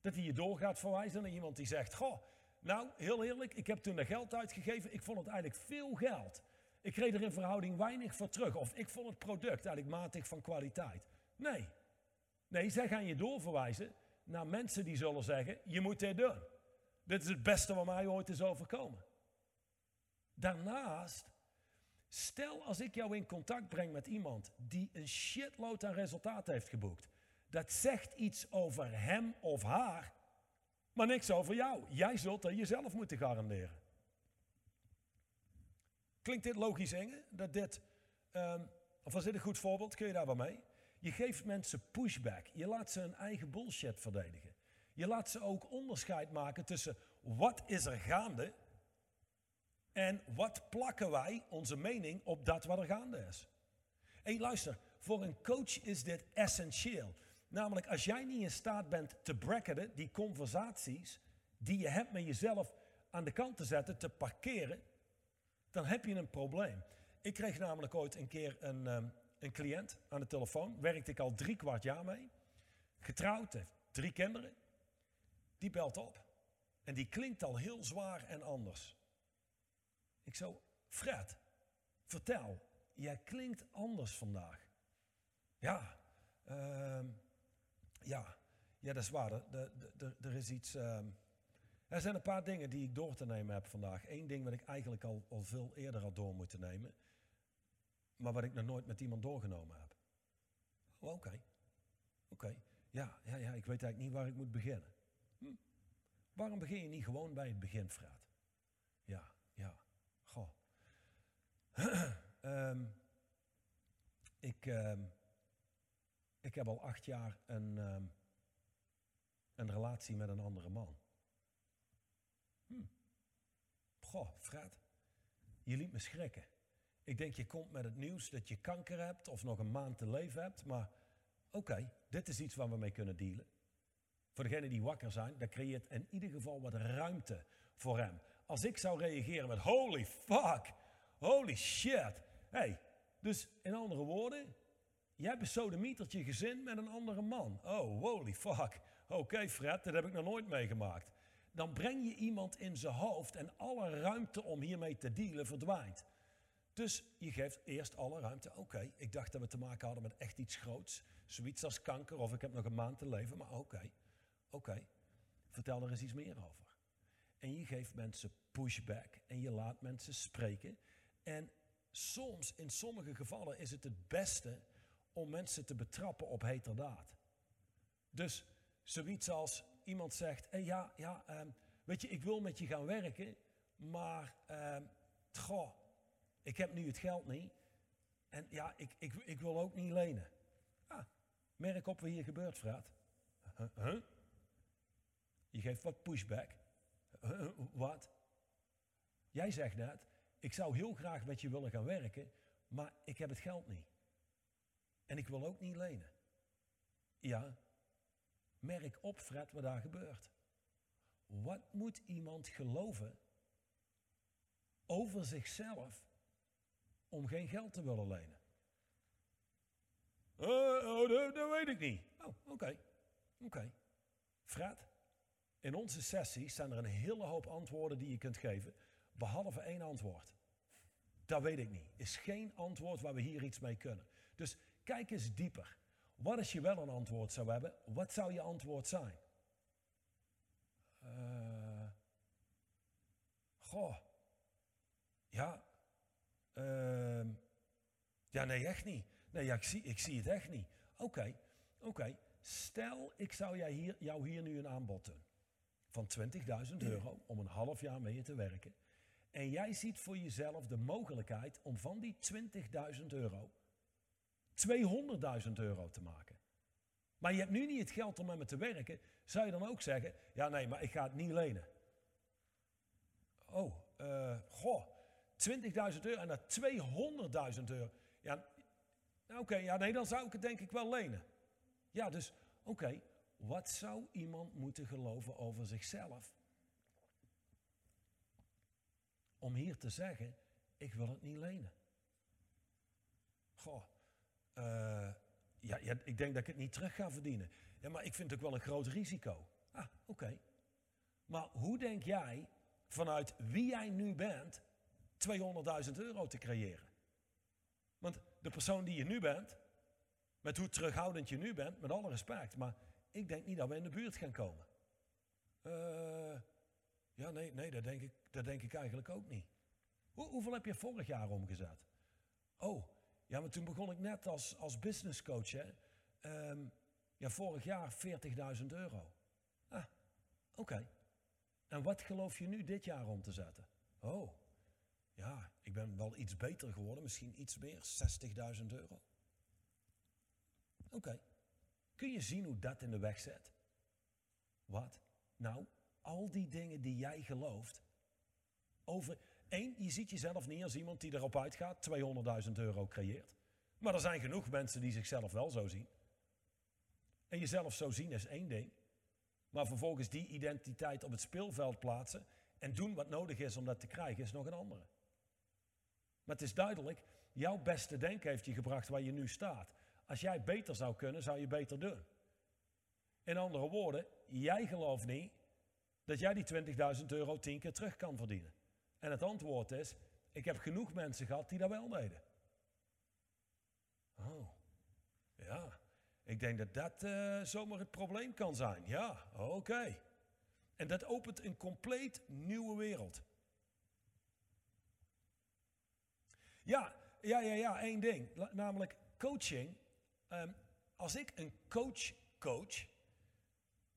Dat hij je door gaat verwijzen naar iemand die zegt: Goh, nou, heel eerlijk, ik heb toen dat geld uitgegeven. Ik vond het eigenlijk veel geld. Ik kreeg er in verhouding weinig voor terug. Of ik vond het product eigenlijk matig van kwaliteit. Nee. Nee, zij gaan je doorverwijzen naar mensen die zullen zeggen, je moet dit doen. Dit is het beste wat mij ooit is overkomen. Daarnaast, stel als ik jou in contact breng met iemand die een shitload aan resultaten heeft geboekt. Dat zegt iets over hem of haar, maar niks over jou. Jij zult dat jezelf moeten garanderen. Klinkt dit logisch, Inge? Dat dit, um, of was dit een goed voorbeeld? Kun je daar wel mee? Je geeft mensen pushback. Je laat ze hun eigen bullshit verdedigen. Je laat ze ook onderscheid maken tussen wat is er gaande en wat plakken wij onze mening op dat wat er gaande is. Hé, luister, voor een coach is dit essentieel. Namelijk, als jij niet in staat bent te bracketen, die conversaties die je hebt met jezelf aan de kant te zetten, te parkeren, dan heb je een probleem. Ik kreeg namelijk ooit een keer een, ehm, een cliënt aan de telefoon, werkte ik al drie kwart jaar mee, getrouwd, heeft drie kinderen. Die belt op en die klinkt al heel zwaar en anders. Ik zo, Fred, vertel, jij klinkt anders vandaag. Ja, uh, ja, ja, dat is waar. Er is iets. Ehm, er zijn een paar dingen die ik door te nemen heb vandaag. Eén ding wat ik eigenlijk al, al veel eerder had door moeten nemen, maar wat ik nog nooit met iemand doorgenomen heb. Oh, oké. Oké. Ja, ja, ja, ik weet eigenlijk niet waar ik moet beginnen. Hm. Waarom begin je niet gewoon bij het begin, Fred? Ja, ja. Goh. um, ik, um, ik heb al acht jaar een, um, een relatie met een andere man. Hm. Goh, Fred, je liet me schrikken. Ik denk, je komt met het nieuws dat je kanker hebt of nog een maand te leven hebt, maar oké, dit is iets waar we mee kunnen dealen. Voor degenen die wakker zijn, dat creëert in ieder geval wat ruimte voor hem. Als ik zou reageren met holy fuck, holy shit. Hey, dus in andere woorden, jij besodemietert je gezin met een andere man. Oh, holy fuck. Oké Fred, dat heb ik nog nooit meegemaakt. Dan breng je iemand in zijn hoofd en alle ruimte om hiermee te dealen verdwijnt. Dus je geeft eerst alle ruimte. Oké, ik dacht dat we te maken hadden met echt iets groots. Zoiets als kanker of ik heb nog een maand te leven. Maar oké, oké. Vertel er eens iets meer over. En je geeft mensen pushback en je laat mensen spreken. En soms, in sommige gevallen, is het het beste om mensen te betrappen op heterdaad. Dus zoiets als iemand zegt, hey, ja, ja um, weet je, ik wil met je gaan werken, maar um, goh, ik heb nu het geld niet. En ja, ik, ik, ik wil ook niet lenen. Ah, merk op wat hier gebeurt, Fred. Je geeft wat pushback. wat? Jij zegt net, ik zou heel graag met je willen gaan werken, maar ik heb het geld niet. En ik wil ook niet lenen. Ja, merk op, Fred, wat daar gebeurt. Wat moet iemand geloven over zichzelf om geen geld te willen lenen? Uh, oh, dat, dat, weet ik niet. Oh, oké. Oké. Fred, in onze sessies zijn er een hele hoop antwoorden die je kunt geven, behalve één antwoord. Dat weet ik niet. Is geen antwoord waar we hier iets mee kunnen. Dus kijk eens dieper. Wat als je wel een antwoord zou hebben? Wat zou je antwoord zijn? Uh, goh. Ja, uh, ja, nee, echt niet. Nee, ik, zie, ik zie het echt niet. Oké, oké. Stel, ik zou jij hier, jou hier nu een aanbod doen. Van 20.000 euro om een half jaar mee te werken. En jij ziet voor jezelf de mogelijkheid om van die 20.000 euro 200.000 euro te maken. Maar je hebt nu niet het geld om met me te werken. Zou je dan ook zeggen, ja nee, maar ik ga het niet lenen. Oh, uh, goh, 20.000 euro en naar 200.000 euro. Ja, nou, oké, ja, nee, dan zou ik het denk ik wel lenen. Ja, dus oké, wat zou iemand moeten geloven over zichzelf? Om hier te zeggen, ik wil het niet lenen. Goh, uh, ja, ik denk dat ik het niet terug ga verdienen. Ja, maar ik vind het ook wel een groot risico. Ah, oké. Maar hoe denk jij vanuit wie jij nu bent 200.000 euro te creëren. Want de persoon die je nu bent, Met hoe terughoudend je nu bent, met alle respect. Maar ik denk niet dat we in de buurt gaan komen. Uh, ja, nee, nee dat, denk ik, dat denk ik eigenlijk ook niet. Hoe, hoeveel heb je vorig jaar omgezet? Oh, maar toen begon ik net als, als business coach. Hè? Ehm, ja, vorig jaar 40.000 euro. Ah, oké. En wat geloof je nu dit jaar om te zetten? Oh, ja, ik ben wel iets beter geworden, misschien iets meer, 60.000 euro. Oké. Kun je zien hoe dat in de weg zit? Wat? Nou, al die dingen die jij gelooft. Over, één, je ziet jezelf niet als iemand die erop uitgaat, 200.000 euro creëert. Maar er zijn genoeg mensen die zichzelf wel zo zien. En jezelf zo zien is één ding. Maar vervolgens die identiteit op het speelveld plaatsen en doen wat nodig is om dat te krijgen, is nog een andere. Maar het is duidelijk, jouw beste denken heeft je gebracht waar je nu staat. Als jij beter zou kunnen, zou je beter doen. In andere woorden, jij gelooft niet dat jij die 20.000 euro tien keer terug kan verdienen. En het antwoord is, ik heb genoeg mensen gehad die dat wel deden. Oh, ja. Ik denk dat dat uh, zomaar het probleem kan zijn. Ja, oké. En dat opent een compleet nieuwe wereld. Ja, ja, ja, ja, één ding. namelijk coaching. Um, als ik een coach coach,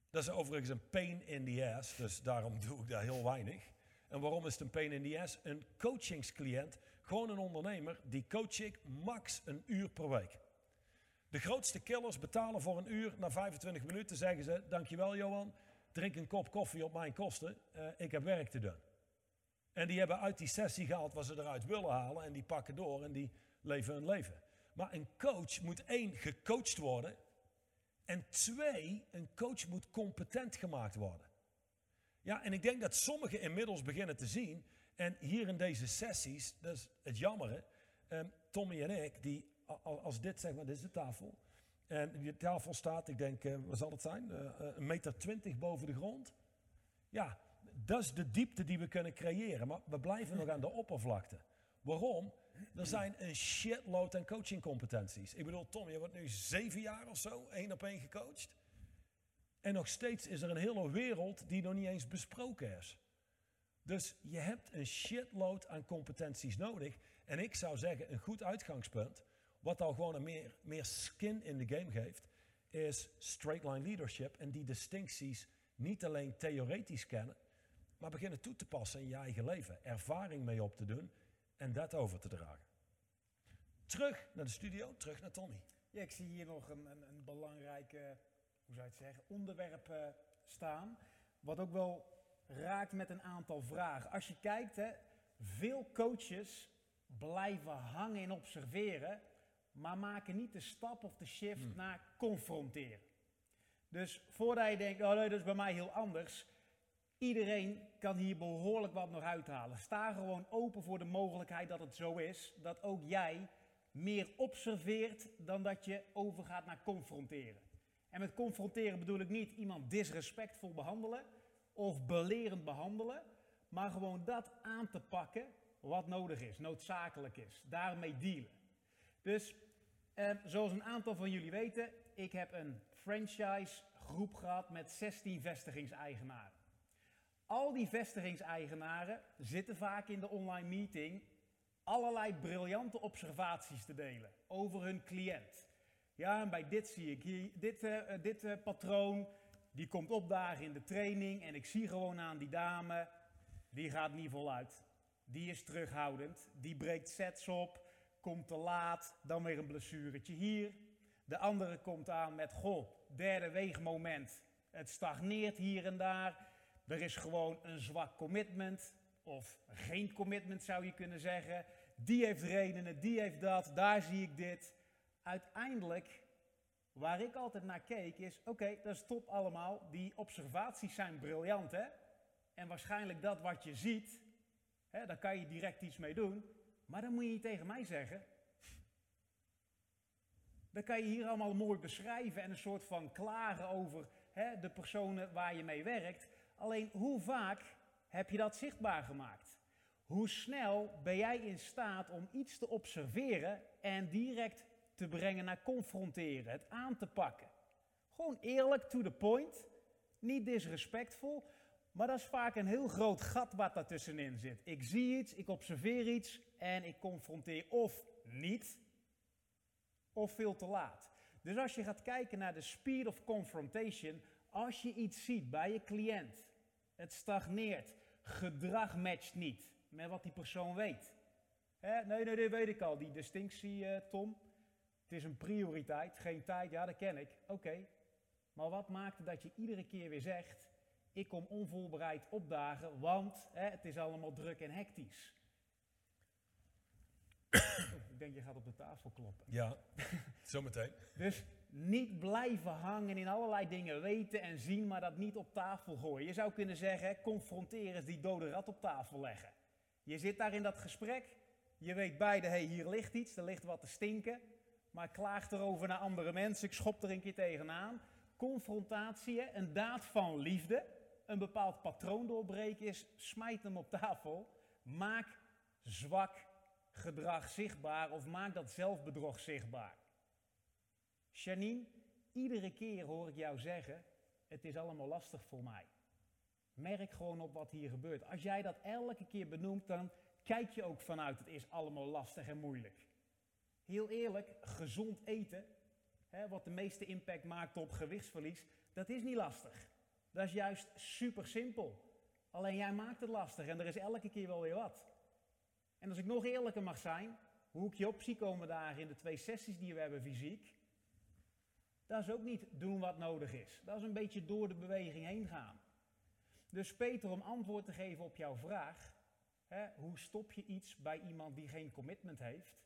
dat is overigens een pain in the ass, dus daarom doe ik daar heel weinig. En waarom is het een pain in the ass? Een coachingscliënt, gewoon een ondernemer, die coach ik max een uur per week. De grootste killers betalen voor een uur, na 25 minuten zeggen ze, dankjewel Johan, drink een kop koffie op mijn kosten, uh, ik heb werk te doen. En die hebben uit die sessie gehaald wat ze eruit willen halen en die pakken door en die leven hun leven. Maar een coach moet één, gecoacht worden. En twee, een coach moet competent gemaakt worden. Ja, en ik denk dat sommigen inmiddels beginnen te zien. En hier in deze sessies, dat is het jammere. Um, Tommy en ik, die als dit zeg maar, dit is de tafel. En die tafel staat, ik denk, uh, wat zal het zijn? Uh, een meter twintig boven de grond. Ja, dat is de diepte die we kunnen creëren. Maar we blijven nog aan de oppervlakte. Waarom? Er zijn een shitload aan coachingcompetenties. Ik bedoel, Tom, je wordt nu zeven jaar of zo één op één gecoacht. En nog steeds is er een hele wereld die nog niet eens besproken is. Dus je hebt een shitload aan competenties nodig. En ik zou zeggen, een goed uitgangspunt, wat al gewoon een meer, meer skin in de game geeft, is straight line leadership. En die distincties niet alleen theoretisch kennen, maar beginnen toe te passen in je eigen leven. Ervaring mee op te doen en dat over te dragen. Terug naar de studio, terug naar Tommy. Ja, ik zie hier nog een, een, een belangrijk, hoe zou je het zeggen, onderwerp uh, staan. Wat ook wel raakt met een aantal vragen. Als je kijkt, hè, veel coaches blijven hangen in observeren, maar maken niet de stap of de shift hmm. naar confronteren. Dus voordat je denkt, oh nee, dat is bij mij heel anders, Iedereen kan hier behoorlijk wat nog uithalen. Sta gewoon open voor de mogelijkheid dat het zo is. Dat ook jij meer observeert dan dat je overgaat naar confronteren. En met confronteren bedoel ik niet iemand disrespectvol behandelen of belerend behandelen. Maar gewoon dat aan te pakken wat nodig is, noodzakelijk is. Daarmee dealen. Dus eh, zoals een aantal van jullie weten, ik heb een franchise groep gehad met 16 vestigingseigenaren. Al die vestigingseigenaren zitten vaak in de online meeting allerlei briljante observaties te delen over hun cliënt. Ja, en bij dit zie ik hier, dit, uh, dit uh, patroon, die komt opdagen in de training en ik zie gewoon aan die dame, die gaat niet voluit. Die is terughoudend, die breekt sets op, komt te laat, dan weer een blessuretje hier. De andere komt aan met, goh, derde weegmoment, het stagneert hier en daar. Er is gewoon een zwak commitment, of geen commitment zou je kunnen zeggen. Die heeft redenen, die heeft dat, daar zie ik dit. Uiteindelijk, waar ik altijd naar keek, is: oké, dat is top allemaal. Die observaties zijn briljant, hè? En waarschijnlijk dat wat je ziet, hè, daar kan je direct iets mee doen. Maar dan moet je niet tegen mij zeggen. Dan kan je hier allemaal mooi beschrijven en een soort van klagen over hè, de personen waar je mee werkt. Alleen hoe vaak heb je dat zichtbaar gemaakt? Hoe snel ben jij in staat om iets te observeren en direct te brengen naar confronteren, het aan te pakken. Gewoon eerlijk, to the point, niet disrespectvol, maar dat is vaak een heel groot gat wat daartussenin zit. Ik zie iets, ik observeer iets en ik confronteer of niet, of veel te laat. Dus als je gaat kijken naar de speed of confrontation, als je iets ziet bij je cliënt, het stagneert, gedrag matcht niet met wat die persoon weet. Hè? Nee, nee, dat weet ik al, die distinctie, uh, Tom. Het is een prioriteit, geen tijd, ja, dat ken ik. Oké. Maar wat maakt dat je iedere keer weer zegt, ik kom onvoorbereid opdagen, want hè, het is allemaal druk en hectisch. ik denk, je gaat op de tafel kloppen. Ja, zometeen. dus niet blijven hangen in allerlei dingen weten en zien, maar dat niet op tafel gooien. Je zou kunnen zeggen, confronteren is die dode rat op tafel leggen. Je zit daar in dat gesprek, je weet beide, hé, hey, hier ligt iets, er ligt wat te stinken, maar klaagt erover naar andere mensen, ik schop er een keer tegenaan. Confrontatie, een daad van liefde, een bepaald patroon doorbreken is, smijt hem op tafel, maak zwak gedrag zichtbaar of maak dat zelfbedrog zichtbaar. Janine, iedere keer hoor ik jou zeggen, het is allemaal lastig voor mij. Merk gewoon op wat hier gebeurt. Als jij dat elke keer benoemt, dan kijk je ook vanuit het is allemaal lastig en moeilijk. Heel eerlijk, gezond eten, hè, wat de meeste impact maakt op gewichtsverlies, dat is niet lastig. Dat is juist super simpel. Alleen jij maakt het lastig en er is elke keer wel weer wat. En als ik nog eerlijker mag zijn, hoe ik je op zie komen dagen in de twee sessies die we hebben fysiek, dat is ook niet doen wat nodig is. Dat is een beetje door de beweging heen gaan. Dus Peter, om antwoord te geven op jouw vraag, hè, hoe stop je iets bij iemand die geen commitment heeft?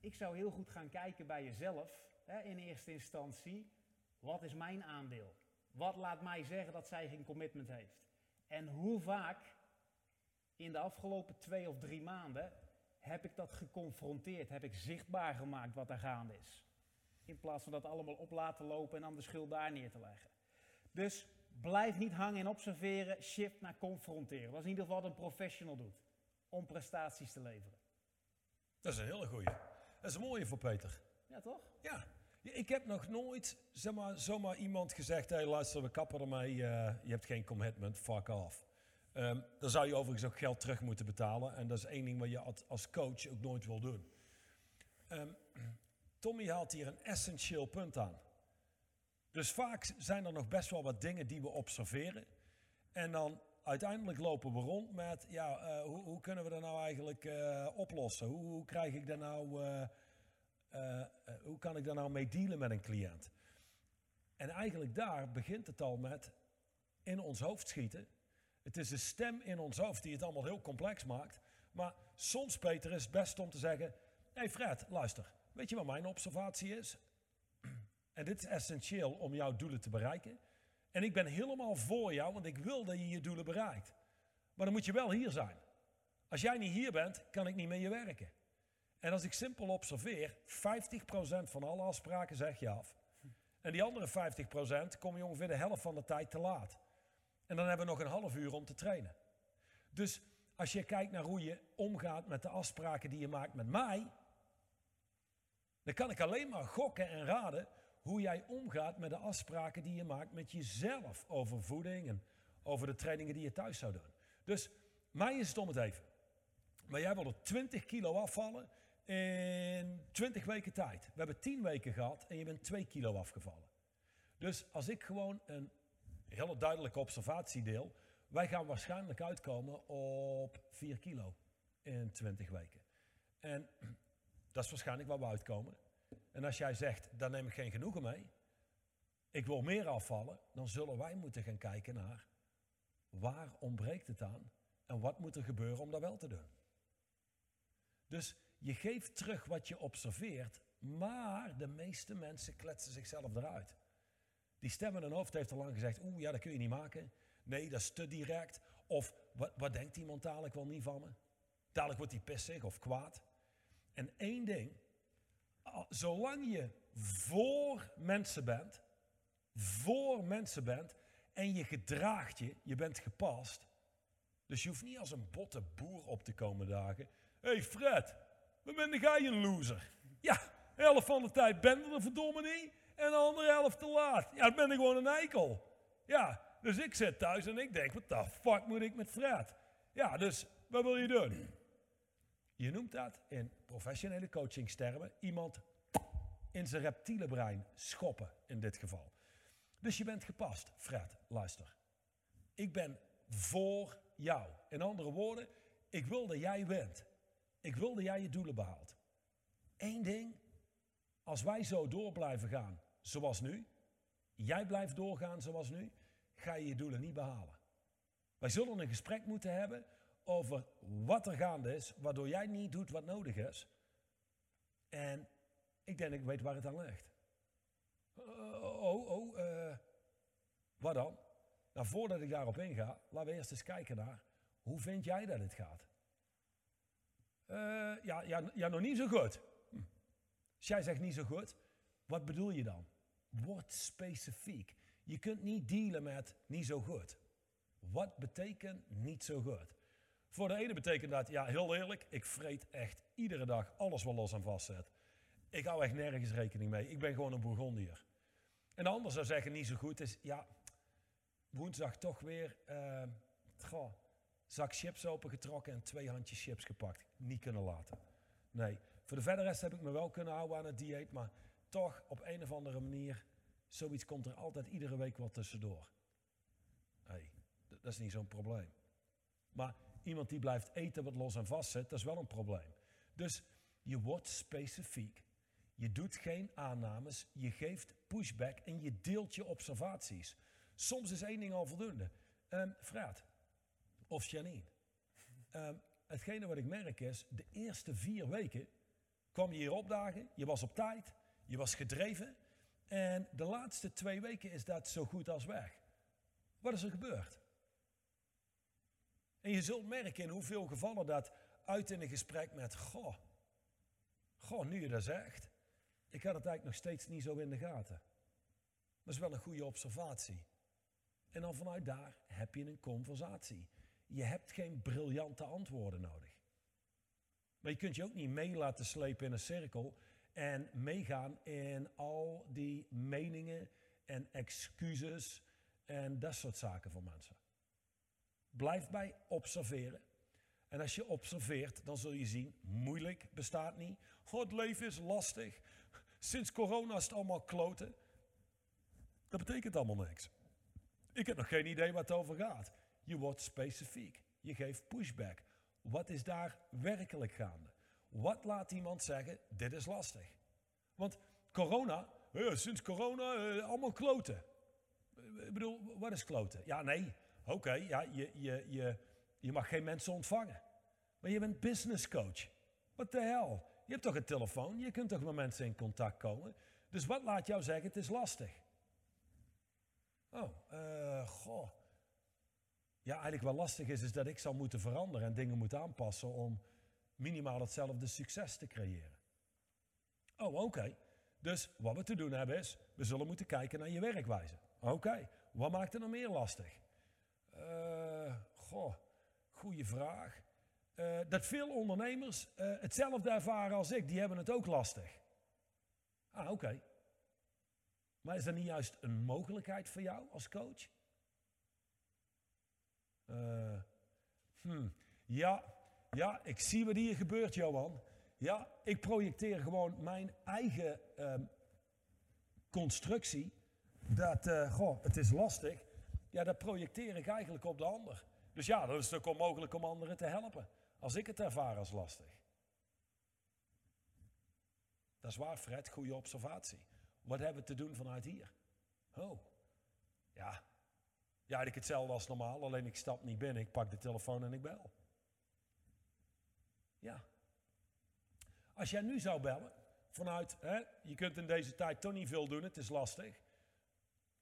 Ik zou heel goed gaan kijken bij jezelf, hè, in eerste instantie, wat is mijn aandeel? Wat laat mij zeggen dat zij geen commitment heeft? En hoe vaak in de afgelopen twee of drie maanden heb ik dat geconfronteerd, heb ik zichtbaar gemaakt wat er gaande is. In plaats van dat allemaal op laten lopen en dan de schuld daar neer te leggen. Dus blijf niet hangen en observeren, shift naar confronteren. Dat is in ieder geval wat een professional doet, om prestaties te leveren. Dat is een hele goeie. Dat is een mooie voor Peter. Ja, toch? Ja. Ik heb nog nooit zeg maar, zomaar iemand gezegd, hey, luister, we kappen ermee, uh, je hebt geen commitment, fuck off. Um, dan zou je overigens ook geld terug moeten betalen. En dat is één ding wat je als coach ook nooit wil doen. Um, Tommy haalt hier een essentieel punt aan. Dus vaak zijn er nog best wel wat dingen die we observeren. En dan uiteindelijk lopen we rond met, ja, uh, hoe, hoe, kunnen we dat nou eigenlijk uh, oplossen? Hoe, krijg ik dat nou, uh, hoe kan ik daar nou mee dealen met een cliënt? En eigenlijk daar begint het al met in ons hoofd schieten. Het is de stem in ons hoofd die het allemaal heel complex maakt. Maar soms, Peter, is het best om te zeggen: Hé hey Fred, luister. Weet je wat mijn observatie is? En dit is essentieel om jouw doelen te bereiken. En ik ben helemaal voor jou, want ik wil dat je je doelen bereikt. Maar dan moet je wel hier zijn. Als jij niet hier bent, kan ik niet met je werken. En als ik simpel observeer, 50% van alle afspraken zeg je af. En die andere 50% kom je ongeveer de helft van de tijd te laat. En dan hebben we nog een half uur om te trainen. Dus als je kijkt naar hoe je omgaat met de afspraken die je maakt met mij, dan kan ik alleen maar gokken en raden hoe jij omgaat met de afspraken die je maakt met jezelf over voeding en over de trainingen die je thuis zou doen. Dus mij is het om het even. Maar jij wilde 20 kilo afvallen in 20 weken tijd. We hebben 10 weken gehad en je bent 2 kilo afgevallen. Dus als ik gewoon een hele duidelijke observatie deel, wij gaan waarschijnlijk uitkomen op 4 kilo in 20 weken. En dat is waarschijnlijk waar we uitkomen. En als jij zegt, daar neem ik geen genoegen mee, ik wil meer afvallen, dan zullen wij moeten gaan kijken naar waar ontbreekt het aan en wat moet er gebeuren om dat wel te doen. Dus je geeft terug wat je observeert, maar de meeste mensen kletsen zichzelf eruit. Die stem in hun hoofd heeft al lang gezegd, oeh ja, dat kun je niet maken. Nee, dat is te direct. Of wat, wat denkt iemand dadelijk wel niet van me? Dadelijk wordt hij pissig of kwaad. En één ding, zolang je voor mensen bent, voor mensen bent en je gedraagt je, je bent gepast. Dus je hoeft niet als een botte boer op te komen dagen. Hé hey Fred, waar ben jij een loser? Ja, helft van de tijd ben er verdomme niet. En de andere helft te laat. Ja, dan ben ik gewoon een eikel. Ja, dus ik zit thuis en ik denk, wat de fuck moet ik met Fred? Ja, dus wat wil je doen? Je noemt dat in professionele coachingstermen iemand in zijn reptiele brein schoppen in dit geval. Dus je bent gepast, Fred, luister. Ik ben voor jou. In andere woorden, ik wil dat jij wint. Ik wil dat jij je doelen behaalt. Eén ding, als wij zo door blijven gaan zoals nu, jij blijft doorgaan zoals nu, ga je je doelen niet behalen. Wij zullen een gesprek moeten hebben over wat er gaande is, waardoor jij niet doet wat nodig is. En ik denk, ik weet waar het aan ligt. Uh, oh, oh, uh, wat dan? Nou, voordat ik daarop inga, laten we eerst eens kijken naar hoe vind jij dat het gaat? Uh, ja, ja, ja, nog niet zo goed. Hm. Als jij zegt niet zo goed, wat bedoel je dan? Word specifiek. Je kunt niet dealen met niet zo goed. Wat betekent niet zo goed? Voor de ene betekent dat, ja, heel eerlijk, ik vreet echt iedere dag alles wat los en vast zit. Ik hou echt nergens rekening mee. Ik ben gewoon een Bourgondier. En de ander zou zeggen, niet zo goed is, ja, woensdag toch weer, uh, zak chips opengetrokken en twee handjes chips gepakt. Niet kunnen laten. Nee, voor de verdere rest heb ik me wel kunnen houden aan het dieet, maar toch op een of andere manier, zoiets komt er altijd iedere week wat tussendoor. hey, dat is niet zo'n probleem. Maar iemand die blijft eten wat los en vast zit, dat is wel een probleem. Dus je wordt specifiek. Je doet geen aannames, je geeft pushback en je deelt je observaties. Soms is één ding al voldoende. Um, Fred of Janine. Um, hetgene wat ik merk is, de eerste vier weken kwam je hier opdagen, je was op tijd, je was gedreven. En de laatste twee weken is dat zo goed als weg. Wat is er gebeurd? En je zult merken in hoeveel gevallen dat uit in een gesprek met, goh, goh, nu je dat zegt, ik had het eigenlijk nog steeds niet zo in de gaten. Dat is wel een goede observatie. En dan vanuit daar heb je een conversatie. Je hebt geen briljante antwoorden nodig. Maar je kunt je ook niet mee laten slepen in een cirkel en meegaan in al die meningen en excuses en dat soort zaken van mensen. Blijf bij observeren. En als je observeert, dan zul je zien, moeilijk bestaat niet. Oh, het leven is lastig. Sinds corona is het allemaal kloten. Dat betekent allemaal niks. Ik heb nog geen idee waar het over gaat. Je wordt specifiek. Je geeft pushback. Wat is daar werkelijk gaande? Wat laat iemand zeggen, dit is lastig? Want corona, sinds corona, eh, allemaal kloten. Ik bedoel, wat is kloten? Ja, nee. Oké, ja, je, je, je, je mag geen mensen ontvangen. Maar je bent business coach. What the hell? Je hebt toch een telefoon? Je kunt toch met mensen in contact komen? Dus wat laat jou zeggen, het is lastig? Oh, uh, goh. Ja, eigenlijk wat lastig is, is dat ik zal moeten veranderen en dingen moet aanpassen om minimaal hetzelfde succes te creëren. Oh, oké. Dus wat we te doen hebben is, we zullen moeten kijken naar je werkwijze. Oké, wat maakt het nog meer lastig? Goede vraag. Uh, dat veel ondernemers uh, hetzelfde ervaren als ik, die hebben het ook lastig. Ah, oké. Maar is dat niet juist een mogelijkheid voor jou als coach? Uh, hmm. Ja, ja, ik zie wat hier gebeurt, Johan. Ja, ik projecteer gewoon mijn eigen uh, constructie. Dat, goh, het is lastig. Ja, dat projecteer ik eigenlijk op de ander. Dus ja, dan is ook onmogelijk om anderen te helpen. Als ik het ervaar als lastig. Dat is waar, Fred. Goede observatie. Wat hebben we te doen vanuit hier? Oh, ja. Ja, eigenlijk hetzelfde als normaal, alleen ik stap niet binnen. Ik pak de telefoon en ik bel. Ja. Als jij nu zou bellen, vanuit, hè, je kunt in deze tijd toch niet veel doen, het is lastig.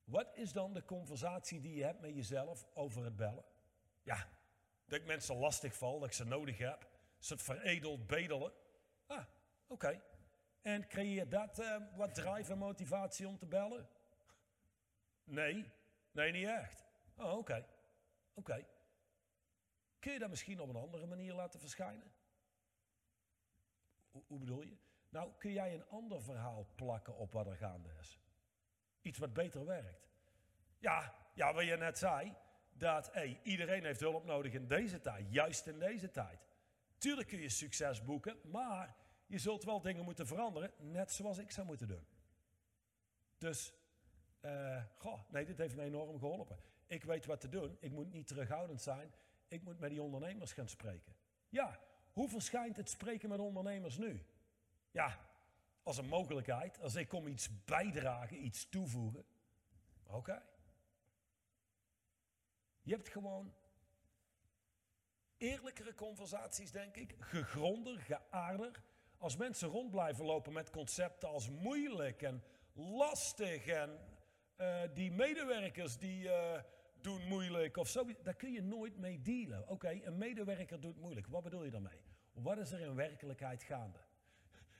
Wat is dan de conversatie die je hebt met jezelf over het bellen? Ja, dat ik mensen lastig val, dat ik ze nodig heb. Ze het veredeld bedelen. Ah, oké. En creëert dat uh, wat drive en motivatie om te bellen? Nee, nee, niet echt. Oh, oké. Oké. Kun je dat misschien op een andere manier laten verschijnen? Hoe bedoel je? Nou, kun jij een ander verhaal plakken op wat er gaande is? Iets wat beter werkt. Ja, ja wat je net zei, dat hey, iedereen heeft hulp nodig in deze tijd, juist in deze tijd. Tuurlijk kun je succes boeken, maar je zult wel dingen moeten veranderen, net zoals ik zou moeten doen. Dus, uh, goh, nee, dit heeft me enorm geholpen. Ik weet wat te doen, ik moet niet terughoudend zijn, ik moet met die ondernemers gaan spreken. Ja, hoe verschijnt het spreken met ondernemers nu? Ja, als een mogelijkheid, als ik kom iets bijdragen, iets toevoegen. Oké. Je hebt gewoon eerlijkere conversaties, denk ik, gegronder, geaarder. Als mensen rond blijven lopen met concepten als moeilijk en lastig en uh, die medewerkers die uh, doen moeilijk of zo, daar kun je nooit mee dealen. Oké, een medewerker doet moeilijk. Wat bedoel je daarmee? Wat is er in werkelijkheid gaande?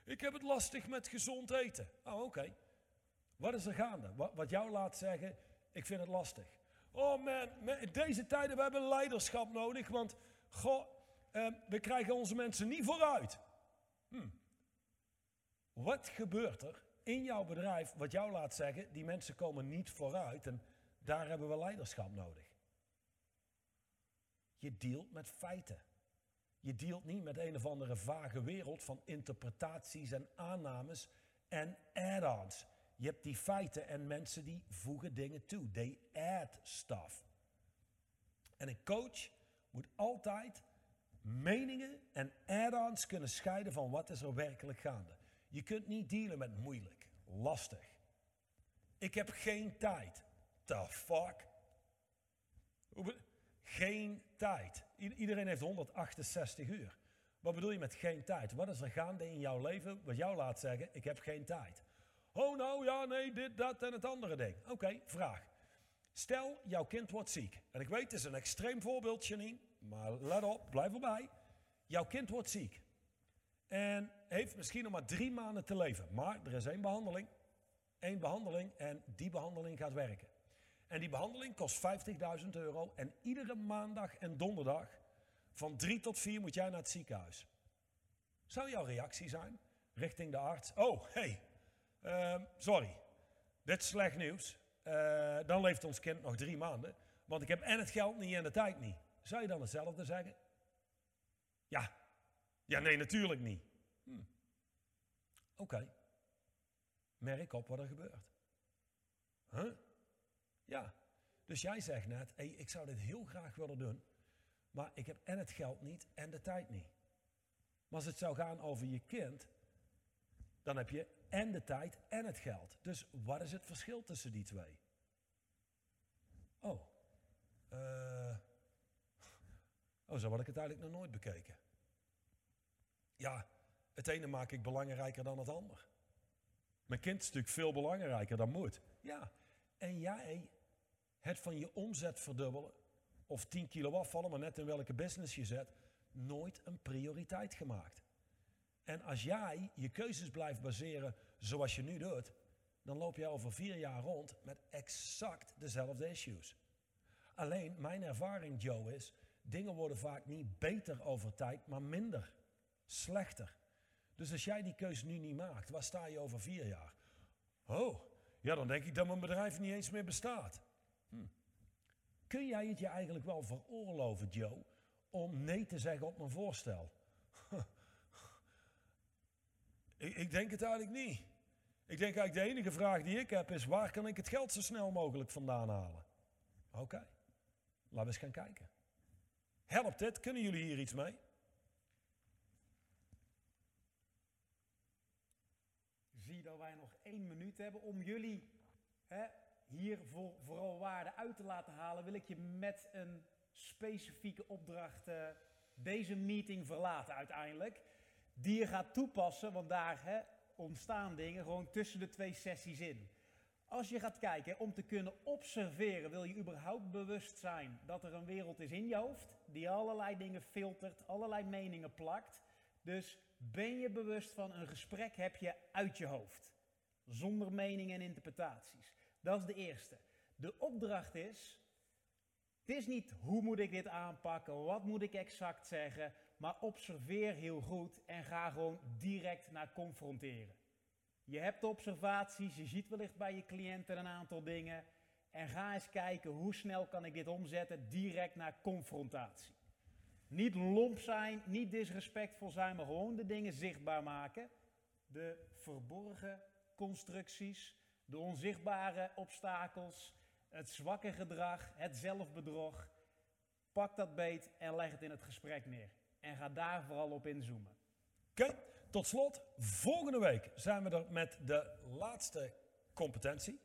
Ik heb het lastig met gezond eten. Oh, oké. Wat is er gaande? Wat, wat jou laat zeggen, ik vind het lastig. Oh man, in deze tijden we hebben leiderschap nodig, want goh, eh, we krijgen onze mensen niet vooruit. Hm. Wat gebeurt er in jouw bedrijf wat jou laat zeggen, die mensen komen niet vooruit en daar hebben we leiderschap nodig? Je dealt met feiten. Je dealt niet met een of andere vage wereld van interpretaties en aannames en add-ons. Je hebt die feiten en mensen die voegen dingen toe. They add stuff. En een coach moet altijd meningen en add-ons kunnen scheiden van wat is er werkelijk gaande. Je kunt niet dealen met moeilijk, lastig. Ik heb geen tijd. The fuck? Geen tijd. Iedereen heeft 168 uur. Wat bedoel je met geen tijd? Wat is er gaande in jouw leven wat jou laat zeggen, ik heb geen tijd? Oh nou, ja, nee, dit, dat en het andere ding. Oké, vraag. Stel, jouw kind wordt ziek. En ik weet, het is een extreem voorbeeld, Janine. Maar let op, blijf erbij. Jouw kind wordt ziek. En heeft misschien nog maar drie maanden te leven. Maar er is één behandeling. Eén behandeling en die behandeling gaat werken. En die behandeling kost 50.000 euro. En iedere maandag en donderdag van drie tot vier moet jij naar het ziekenhuis. Zou jouw reactie zijn richting de arts? Oh, hey, uh, sorry, dit is slecht nieuws. Uh, dan leeft ons kind nog drie maanden. Want ik heb en het geld niet en de tijd niet. Zou je dan hetzelfde zeggen? Ja. Ja, nee, natuurlijk niet. Hm. Oké. Merk op wat er gebeurt. Huh? Ja. Dus jij zegt net, hey, ik zou dit heel graag willen doen, maar ik heb en het geld niet en de tijd niet. Maar als het zou gaan over je kind, dan heb je en de tijd en het geld. Dus wat is het verschil tussen die twee? Oh, uh, oh, zo had ik het eigenlijk nog nooit bekeken. Ja, het ene maak ik belangrijker dan het ander. Mijn kind is natuurlijk veel belangrijker dan moet. Ja, en jij het van je omzet verdubbelen of 10 kilo afvallen, maar net in welke business je zet, nooit een prioriteit gemaakt. En als jij je keuzes blijft baseren zoals je nu doet, dan loop je over vier jaar rond met exact dezelfde issues. Alleen mijn ervaring, Joe, is: dingen worden vaak niet beter over tijd, maar minder, slechter. Dus als jij die keuze nu niet maakt, waar sta je over vier jaar? Oh, ja, dan denk ik dat mijn bedrijf niet eens meer bestaat. Hm. Kun jij het je eigenlijk wel veroorloven, Joe, om nee te zeggen op mijn voorstel? ik, ik denk het eigenlijk niet. Ik denk eigenlijk de enige vraag die ik heb is, waar kan ik het geld zo snel mogelijk vandaan halen? Oké, laten we eens gaan kijken. Helpt dit? Kunnen jullie hier iets mee? Zie dat wij nog één minuut hebben om jullie hè, hier voor, vooral waarde uit te laten halen, wil ik je met een specifieke opdracht uh, deze meeting verlaten uiteindelijk. Die je gaat toepassen, want daar hè, ontstaan dingen gewoon tussen de twee sessies in. Als je gaat kijken om te kunnen observeren, wil je überhaupt bewust zijn dat er een wereld is in je hoofd die allerlei dingen filtert, allerlei meningen plakt. Dus ben je bewust van een gesprek heb je uit je hoofd, zonder meningen en interpretaties. Dat is de eerste. De opdracht is, het is niet hoe moet ik dit aanpakken, wat moet ik exact zeggen, maar observeer heel goed en ga gewoon direct naar confronteren. Je hebt observaties, je ziet wellicht bij je cliënten een aantal dingen. En ga eens kijken hoe snel kan ik dit omzetten direct naar confrontatie. Niet lomp zijn, niet disrespectvol zijn, maar gewoon de dingen zichtbaar maken. De verborgen constructies, de onzichtbare obstakels, het zwakke gedrag, het zelfbedrog. Pak dat beet en leg het in het gesprek neer. En ga daar vooral op inzoomen. Oké, tot slot, volgende week zijn we er met de laatste competentie.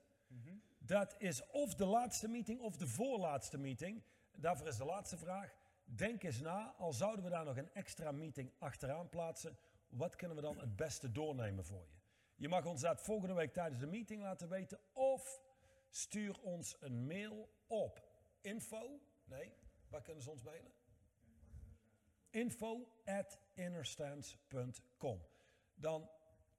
Dat is of de laatste meeting of de voorlaatste meeting. Daarvoor is de laatste vraag. Denk eens na, al zouden we daar nog een extra meeting achteraan plaatsen, wat kunnen we dan het beste doornemen voor je? Je mag ons dat volgende week tijdens de meeting laten weten of stuur ons een mail op info, nee, waar kunnen ze ons mailen? Info at innerstands.com. Dan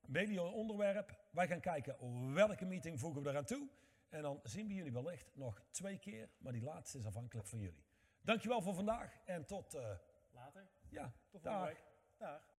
mail je een onderwerp, wij gaan kijken welke meeting voegen we eraan toe. En dan zien we jullie wellicht nog twee keer, maar die laatste is afhankelijk van jullie. Dankjewel voor vandaag en tot... Uh, Later. Ja, tot volgende week. Dag.